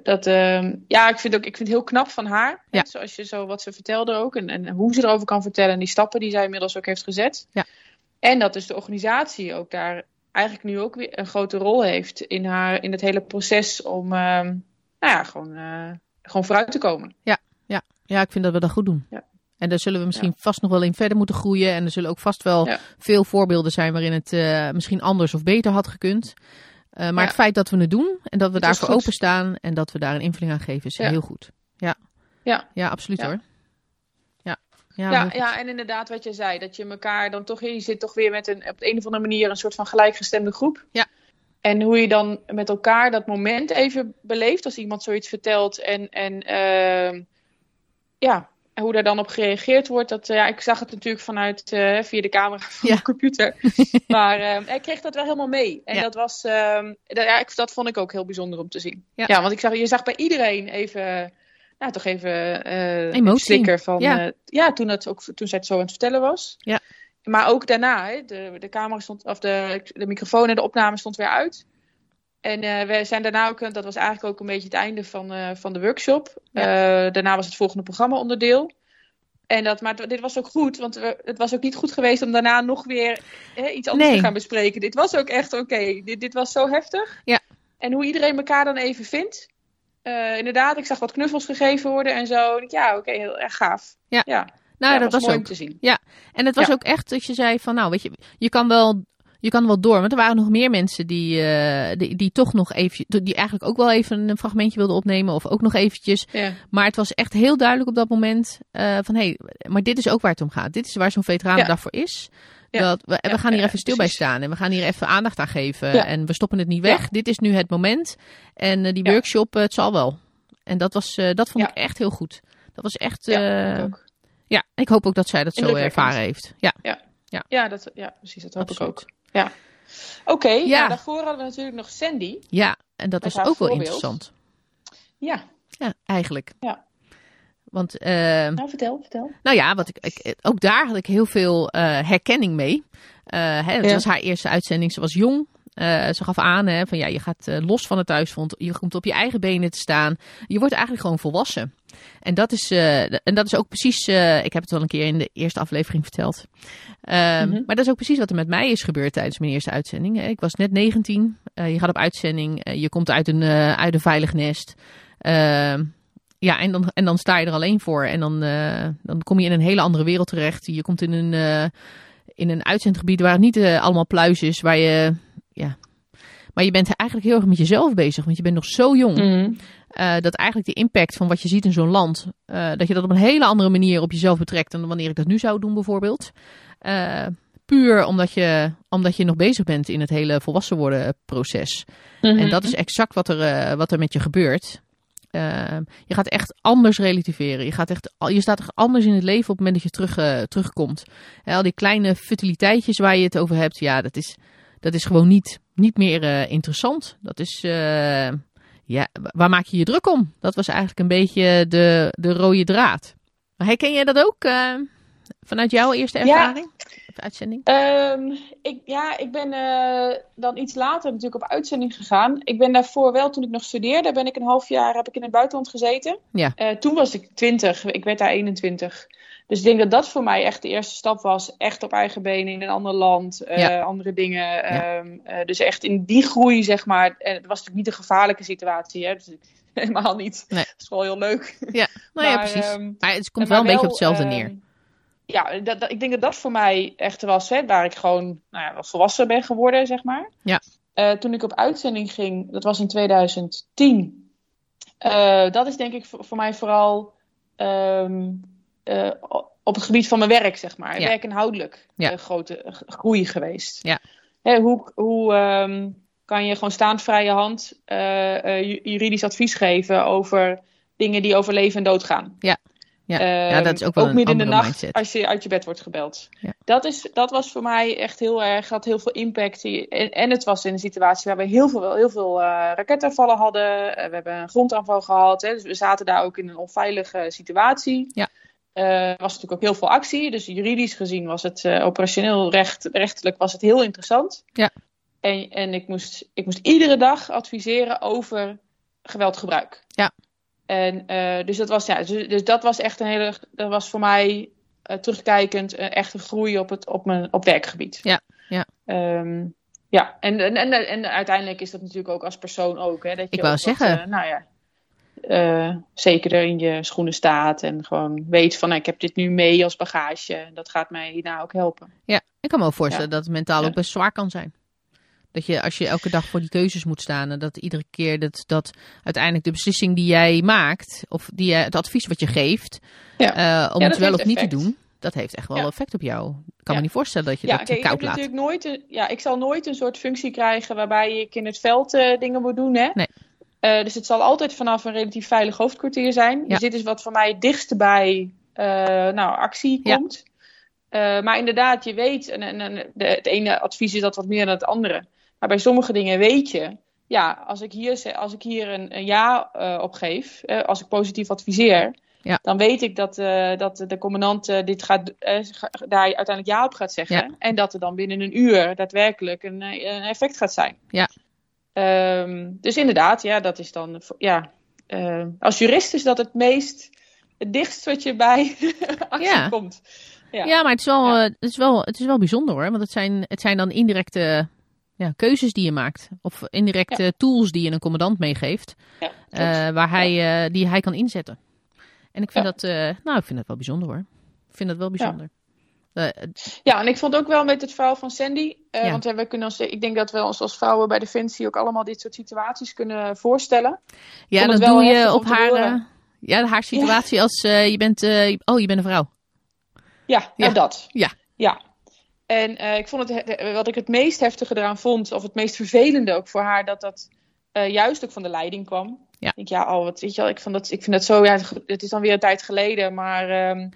Dat, ehm, ja, ik vind, ook, ik vind het heel knap van haar. Ja. Zoals je zo wat ze vertelde ook. En, en hoe ze erover kan vertellen. En die stappen die zij inmiddels ook heeft gezet. Ja. En dat dus de organisatie ook daar eigenlijk nu ook weer een grote rol heeft in, haar, in het hele proces om ehm, nou ja, gewoon, eh, gewoon vooruit te komen. Ja, ik vind dat we dat goed doen. Ja. En daar zullen we misschien vast nog wel in verder moeten groeien. En er zullen ook vast wel Ja. veel voorbeelden zijn waarin het eh, misschien anders of beter had gekund. Eh, maar Ja. het feit dat we het doen en dat we Het daarvoor openstaan en dat we daar een invulling aan geven is Ja. heel goed. Ja, Ja. ja absoluut Ja. hoor. Ja, ja, en inderdaad wat je zei, dat je elkaar dan toch, je zit toch weer met een, op de een of andere manier een soort van gelijkgestemde groep. Ja. En hoe je dan met elkaar dat moment even beleeft als iemand zoiets vertelt en, en ehm, ja, en hoe daar dan op gereageerd wordt. Dat, eh, ja, ik zag het natuurlijk vanuit eh, via de camera van Ja. de computer. <laughs> maar ehm, ik kreeg dat wel helemaal mee. En Ja. dat was, ehm, dat, ja, ik, dat vond ik ook heel bijzonder om te zien. Ja. Ja, want ik zag, je zag bij iedereen even, nou toch even eh een slikker van, Ja. ja, ja toen, het ook, toen zij het zo aan het vertellen was. Ja. Maar ook daarna, hè, de, de camera stond, of de, de microfoon en de opname stond weer uit. En eh, we zijn daarna ook, eh, dat was eigenlijk ook een beetje het einde van, eh, van de workshop. Eh, daarna was het volgende programma onderdeel. En dat, maar dit was ook goed, want we, het was ook niet goed geweest om daarna nog weer hè, iets anders Nee. te gaan bespreken. Dit was ook echt oké. Dit, dit was zo heftig. Ja. En hoe iedereen elkaar dan even vindt. Eh, inderdaad, ik zag wat knuffels gegeven worden en zo. En ik, Ja, oké, heel erg gaaf. Ja. ja. Nou, Ja, dat was mooi ook om te zien. En het was Ja. ook echt dat je zei van, nou, weet je, je kan wel je kan wel door. Want er waren nog meer mensen die, eh, die, die toch nog even, die eigenlijk ook wel even een fragmentje wilden opnemen. Of ook nog eventjes. Ja. Maar het was echt heel duidelijk op dat moment eh, van hé, hey, maar dit is ook waar het om gaat. Dit is waar zo'n veteranendag voor is. Ja. Dat we, Ja, gaan hier ja, even stil bij staan. En we gaan hier even aandacht aan geven. Ja. En we stoppen het niet weg. Ja. Dit is nu het moment. En eh, die Ja. workshop, eh, het zal wel. En dat, was, eh, dat vond Ja. ik echt heel goed. Dat was echt... Ja, ik ja, ik hoop ook dat zij dat zo ervaren heeft. Ja, Ja, dat, ja, precies. Dat hoop Absoluut. ik ook. Ja. Oké, Ja. ja. daarvoor hadden we natuurlijk nog Sandy. ja en dat haar ook wel interessant. Ja, Ja, eigenlijk. Ja. Want, eh, nou vertel, vertel. nou ja, wat ik, ik, ook daar had ik heel veel eh, herkenning mee. Eh, hè, het Ja. was haar eerste uitzending. Ze was jong. Eh, ze gaf aan hè, van ja, je gaat los van het thuisfront. Je komt op je eigen benen te staan. Je wordt eigenlijk gewoon volwassen. En dat is, eh, en dat is ook precies. eh, ik heb het wel een keer in de eerste aflevering verteld. Ehm, Mhm. Maar dat is ook precies wat er met mij is gebeurd tijdens mijn eerste uitzending. hè. Ik was net 19. eh, je gaat op uitzending. je komt uit een, eh, uit een veilig nest. Ja, en dan, en dan sta je er alleen voor. En dan, eh, dan kom je in een hele andere wereld terecht. Je komt in een, eh, in een uitzendgebied waar het niet eh, allemaal pluis is. Waar je, ja. Maar je bent eigenlijk heel erg met jezelf bezig. Want je bent nog zo jong. Mhm. dat eigenlijk de impact van wat je ziet in zo'n land. dat je dat op een hele andere manier op jezelf betrekt. dan wanneer ik dat nu zou doen, bijvoorbeeld. Puur omdat je, omdat je nog bezig bent in het hele volwassen worden proces. Mhm. En dat is exact wat er, wat er met je gebeurt. Eh, je gaat echt anders relativeren. Je, gaat echt, je staat echt anders in het leven op het moment dat je terug, eh, terugkomt. Al die kleine futiliteitjes waar je het over hebt, ja, dat is, dat is gewoon niet, niet meer eh, interessant. Dat is, eh, ja, waar maak je je druk om? Dat was eigenlijk een beetje de, de rode draad. Maar herken jij dat ook vanuit jouw eerste Ja. ervaring? Of uitzending? Ehm, ik, ja, ik ben eh, dan iets later natuurlijk op uitzending gegaan. Ik ben daarvoor wel, toen ik nog studeerde, ben ik een half jaar heb ik in het buitenland gezeten. Ja. Eh, toen was ik 20, ik werd daar 21. Dus ik denk dat dat voor mij echt de eerste stap was. Echt op eigen benen in een ander land, eh, Ja. andere dingen. ehm, eh, dus echt in die groei, zeg maar. En het was natuurlijk niet een gevaarlijke situatie, hè? Dus <laughs> helemaal niet. Nee. Dat is wel heel leuk. Ja, nou ja, Maar, precies. ehm, maar het komt wel een beetje op hetzelfde ehm, neer. Ja, dat, dat- ik denk dat dat voor mij echt was, hè, waar ik gewoon nou ja, wel volwassen ben geworden, zeg maar. Ja. Eh, toen ik op uitzending ging, dat was in 2010. Eh, dat is denk ik voor, voor mij vooral ehm, eh, op het gebied van mijn werk, zeg maar. Ja. Werkinhoudelijk Ja. grote groei geweest. Ja. Hè, hoe hoe ehm, kan je gewoon staand vrije hand ju- juridisch advies geven over dingen die over leven en dood gaan? Ja. Ja. Ehm, Ja, dat is ook wel een midden in de nacht mindset. als je uit je bed wordt gebeld. Ja. Dat, is, dat was voor mij echt heel erg, had heel veel impact. En, en het was in een situatie waar we heel veel, heel veel eh, raketaanvallen hadden. Eh, we hebben een grondaanval gehad. Hè, dus we zaten daar ook in een onveilige situatie. Ja. Eh, Er was natuurlijk ook heel veel actie. Dus juridisch gezien was het operationeel recht, rechtelijk was het heel interessant. Ja. En, en ik, moest, ik moest iedere dag adviseren over geweldgebruik. Ja. En eh, dus, dat was, ja, dus, dus dat was echt een hele. Dat was voor mij eh, terugkijkend eh, echt een groei op, het, op mijn op werkgebied. Ja, ja. Ehm, ja, en, en, en, en uiteindelijk is dat natuurlijk ook als persoon ook. Hè, dat je Ik wou wat, zeggen. eh, nou ja, zeker er in je schoenen staat en gewoon weet van nou, ik heb dit nu mee als bagage. Dat gaat mij hierna ook helpen. Ja, ik kan me ook voorstellen Ja. dat het mentaal Ja. ook best zwaar kan zijn. Dat je als je elke dag voor die keuzes moet staan en dat iedere keer dat, dat uiteindelijk de beslissing die jij maakt, of die, het advies wat je geeft, Ja. eh, om Ja, het wel of niet te doen, dat heeft echt wel Ja. effect op jou. Ik kan me niet voorstellen dat je dat kijk, ik koud laat. natuurlijk nooit een, ja, ik zal nooit een soort functie krijgen waarbij ik in het veld eh, dingen moet doen. Hè? Nee. Eh, dus het zal altijd vanaf een relatief veilig hoofdkwartier zijn. Dus dit is wat voor mij het dichtst bij nou, actie komt. Maar inderdaad, je weet, en, en, en de, het ene advies is dat wat meer dan het andere. Maar bij sommige dingen weet je, ja, als ik hier, als ik hier een, een ja eh, op geef, als ik positief adviseer, Ja. dan weet ik dat, eh, dat de commandant eh, dit gaat, ga- daar uiteindelijk ja op gaat zeggen. Ja. En dat er dan binnen een uur daadwerkelijk een, een effect gaat zijn. Ja. Ehm, dus inderdaad, ja, dat is dan, ja, als jurist is dat het meest, het dichtst wat je bij <laughs> actie Ja. komt. Ja. Ja, maar het is wel, het is wel, het is wel bijzonder hoor. Want het zijn, het zijn dan indirecte ja, keuzes die je maakt. Of indirecte tools die je een commandant meegeeft. Ja, eh, waar hij, eh, die hij kan inzetten. En ik vind, dat, eh, nou, ik vind dat wel bijzonder hoor. Ik vind dat wel bijzonder. Ja, en ik vond ook wel met het verhaal van Sandy. Want we kunnen ons, ik denk dat we ons als vrouwen bij Defensie ook allemaal dit soort situaties kunnen voorstellen. ja, wel doe je op haar, ja, haar situatie als je bent, oh, je bent een vrouw. Ja, Ja. en dat. Ja. Ja. En eh, ik vond het, he- wat ik het meest heftige eraan vond, of het meest vervelende ook voor haar, dat dat eh, juist ook van de leiding kwam. Ja. Ik denk, ja, oh, wat, weet je wel, ik, vond dat, ik vind dat zo, ja, het is dan weer een tijd geleden, maar, ehm,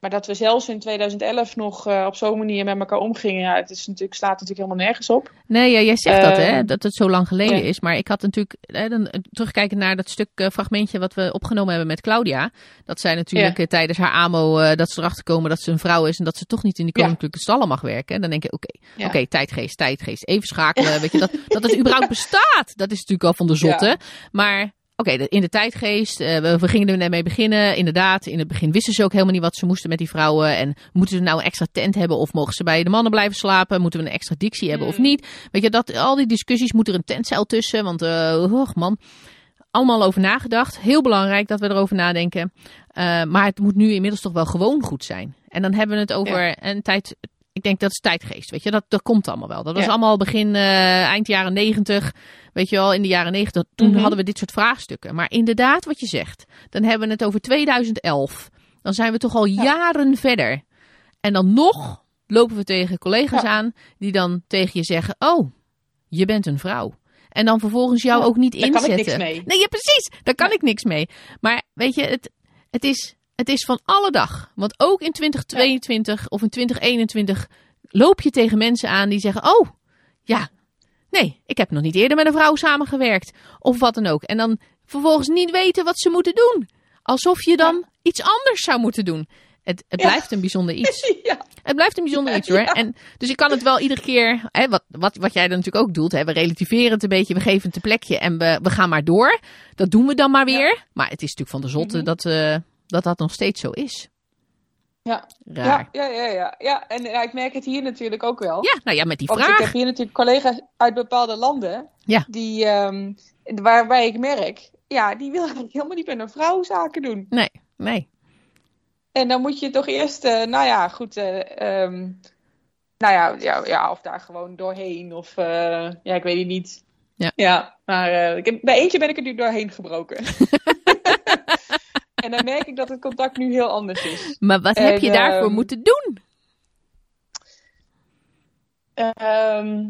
maar dat we zelfs in 2011 nog eh, op zo'n manier met elkaar omgingen, ja, het is natuurlijk, slaat natuurlijk helemaal nergens op. Nee, ja, jij zegt dat, hè, Ehm, dat het zo lang geleden ja. is. Maar ik had natuurlijk, hè, dan, eh, terugkijken naar dat stuk eh, fragmentje wat we opgenomen hebben met Claudia. Dat zij natuurlijk Ja. eh, tijdens haar AMO, eh, dat ze erachter komen dat ze een vrouw is en dat ze toch niet in die koninklijke stallen mag werken. En dan denk je, oké, oké, tijdgeest, tijdgeest, even schakelen. <laughs> weet je, dat, dat het überhaupt bestaat, dat is natuurlijk al van de zotte. Maar oké, in de tijdgeest, eh, we, we gingen er net mee beginnen. Inderdaad, in het begin wisten ze ook helemaal niet wat ze moesten met die vrouwen. En moeten ze nou een extra tent hebben of mogen ze bij de mannen blijven slapen? Moeten we een extra dictie hebben of Mm. niet? Weet je, dat, al die discussies, moet er een tentcel tussen? Want, och man, allemaal over nagedacht. Heel belangrijk dat we erover nadenken. Eh, maar het moet nu inmiddels toch wel gewoon goed zijn. En dan hebben we het over een tijd... Ik denk dat is tijdgeest, weet je. Dat, dat komt allemaal wel. Dat was Ja. allemaal begin, eh, eind jaren negentig. Weet je wel, in de jaren negentig. Toen Mhm. hadden we dit soort vraagstukken. Maar inderdaad, wat je zegt. Dan hebben we het over 2011. Dan zijn we toch al jaren verder. En dan nog lopen we tegen collega's Ja. aan die dan tegen je zeggen: Oh, je bent een vrouw. En dan vervolgens jou Ja, ook niet daar kan ik inzetten. niks mee. Nee, ja, precies. Daar kan ik niks mee. Maar weet je, het, het, is, het is van alle dag. Want ook in 2022 of in 2021 loop je tegen mensen aan die zeggen: Oh, ja, nee, ik heb nog niet eerder met een vrouw samengewerkt. Of wat dan ook. En dan vervolgens niet weten wat ze moeten doen. Alsof je dan iets anders zou moeten doen. Het, het Ja. blijft een bijzonder iets. <laughs> ja. Het blijft een bijzonder iets hoor. En, dus ik kan het wel iedere keer, hè, wat, wat, wat jij dan natuurlijk ook doet, hè, we relativeren het een beetje, we geven het een plekje en we, we gaan maar door. Dat doen we dan maar weer. Maar het is natuurlijk van de zotte Mhm. dat, eh, dat dat nog steeds zo is. Ja. Raar. Ja, ja, ja, ja. ja. En ja, ik merk het hier natuurlijk ook wel. Ja, nou ja, met die Want ik vraag. heb hier natuurlijk collega's uit bepaalde landen. Ja. Die, ehm, waarbij ik merk, ja, die wil eigenlijk helemaal niet met een vrouw zaken doen. Nee, nee. En dan moet je toch eerst, eh, nou ja, goed, ehm, nou ja, ja, ja, of daar gewoon doorheen. Of, eh, ja, ik weet het niet. Ja. Ja, maar ik heb, bij eentje ben ik er nu doorheen gebroken. <laughs> en dan merk ik dat het contact nu heel anders is. Maar wat En, heb je daarvoor ehm, moeten doen? Ehm,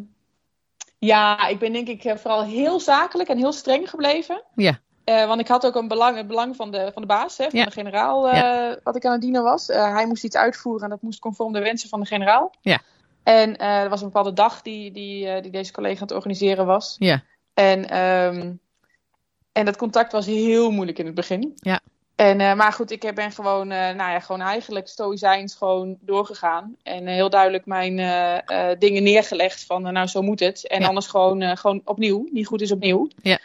ja, ik ben denk ik eh, vooral heel zakelijk en heel streng gebleven. Ja. Eh, want ik had ook een belang, het belang van de, van de baas, hè, van Ja. de generaal, eh, wat ik aan het dienen was. Eh, hij moest iets uitvoeren en dat moest conform de wensen van de generaal. Ja. En eh, er was een bepaalde dag die, die, eh, die deze collega aan het organiseren was. Ja. En, ehm, en dat contact was heel moeilijk in het begin. Ja. En, eh, maar goed, ik ben gewoon, eh, nou ja, gewoon eigenlijk stoïcijns gewoon doorgegaan. En eh, heel duidelijk mijn dingen neergelegd van, nou zo moet het. En Ja. anders gewoon, gewoon opnieuw. Niet goed is opnieuw. Ja.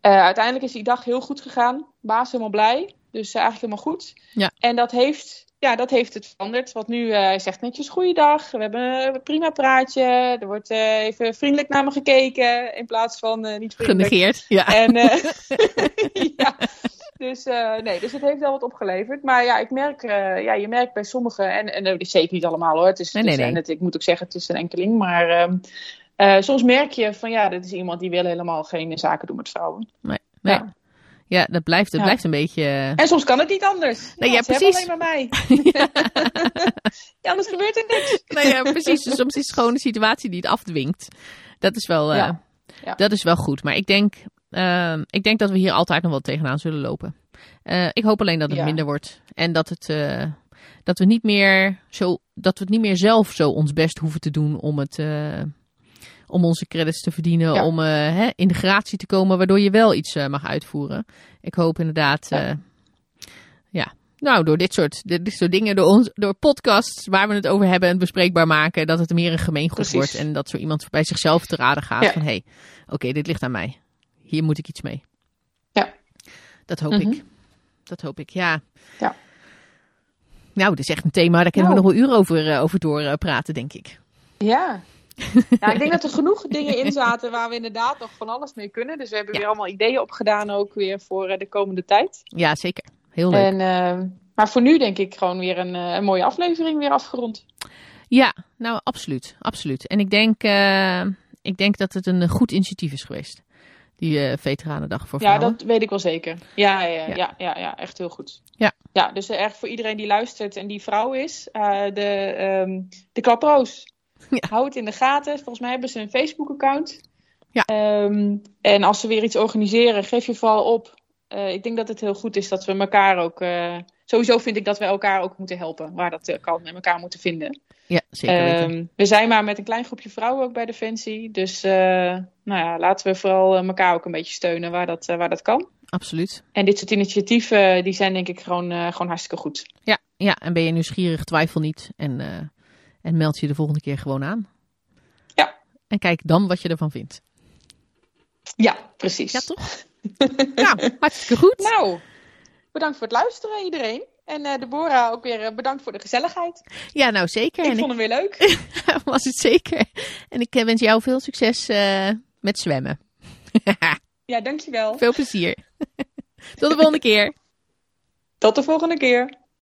Uiteindelijk is die dag heel goed gegaan. Baas helemaal blij. Dus eigenlijk helemaal goed. Ja. En dat heeft, ja, dat heeft het veranderd. Want nu zegt netjes goeiedag. We hebben een prima praatje. Er wordt even vriendelijk naar me gekeken. In plaats van niet vriendelijk. Genegeerd. Ja. En, <laughs> <laughs> ja. Dus, eh, nee, dus het heeft wel wat opgeleverd. Maar ja, ik merk, eh, ja je merkt bij sommigen, en, en dat is zeker niet allemaal hoor. Het is, Nee, nee, nee. En het, ik moet ook zeggen, het is een enkeling. Maar ehm, eh, soms merk je van ja, dit is iemand die wil helemaal geen zaken doen met vrouwen. Nee. Ja. Ja, dat blijft, dat Ja. blijft een beetje... eh, En soms kan het niet anders. Nee, ja, hebben precies. alleen maar mij. <laughs> <laughs> ja, anders gebeurt er niks. Ja, precies. Dus soms is het gewoon een situatie die het afdwingt. Dat is wel, eh, Ja. Ja. Dat is wel goed. Maar ik denk, ehm, ik denk dat we hier altijd nog wel tegenaan zullen lopen. Eh, ik hoop alleen dat het Ja. minder wordt. En dat, het, eh, dat, we niet meer zo, dat we het niet meer zelf zo ons best hoeven te doen om, het, eh, om onze credits te verdienen. Ja. Om hè, in de gratie te komen waardoor je wel iets mag uitvoeren. Ik hoop inderdaad... Ja. ja, nou, door dit soort, dit, soort dingen, door, ons, door podcasts waar we het over hebben en bespreekbaar maken, dat het meer een gemeengoed wordt. En dat zo iemand bij zichzelf te raden gaat Ja. van, hé, hey, oké, dit ligt aan mij. Hier moet ik iets mee. Ja. Dat hoop Mhm. ik. Dat hoop ik, ja. Ja. Nou, dit is echt een thema, daar kunnen Nou. we nog wel uren over, eh, over door eh, praten, denk ik. Ja. <laughs> ja, ik denk dat er genoeg dingen in zaten waar we inderdaad nog van alles mee kunnen. Dus we hebben Ja. weer allemaal ideeën opgedaan ook weer voor eh, de komende tijd. Ja, zeker. Heel leuk. En maar voor nu denk ik gewoon weer een, een mooie aflevering weer afgerond. Ja, nou absoluut. absoluut. En ik denk, uh, ik denk dat het een goed initiatief is geweest. Die uh, Veteranendag voor vrouwen. Ja, dat weet ik wel zeker. Ja, ja, ja, ja, ja, ja echt heel goed. Ja. Ja, dus echt voor iedereen die luistert en die vrouw is, uh, de, um, de klaproos. Ja. Hou het in de gaten. Volgens mij hebben ze een Facebook-account. Ja. Um, en als ze weer iets organiseren, geef je vooral op. Uh, ik denk dat het heel goed is dat we elkaar ook. Sowieso vind ik dat we elkaar ook moeten helpen, waar dat uh, kan, en elkaar moeten vinden. Ja, zeker weten. Um, we zijn maar met een klein groepje vrouwen ook bij Defensie. Dus nou ja, laten we vooral elkaar ook een beetje steunen waar dat, waar dat kan. Absoluut. En dit soort initiatieven, die zijn denk ik gewoon, gewoon hartstikke goed. Ja, ja, en ben je nieuwsgierig, twijfel niet. En, en meld je de volgende keer gewoon aan. Ja. En kijk dan wat je ervan vindt. Ja, precies. Ja, toch? <laughs> nou, hartstikke goed. Nou, bedankt voor het luisteren iedereen. En uh, Deborah ook weer uh, bedankt voor de gezelligheid. Ja, nou zeker. Ik en vond hem weer leuk. <laughs> was het zeker. En ik wens jou veel succes uh, met zwemmen. <laughs> ja, dankjewel. Veel plezier. <laughs> Tot de volgende keer. Tot de volgende keer.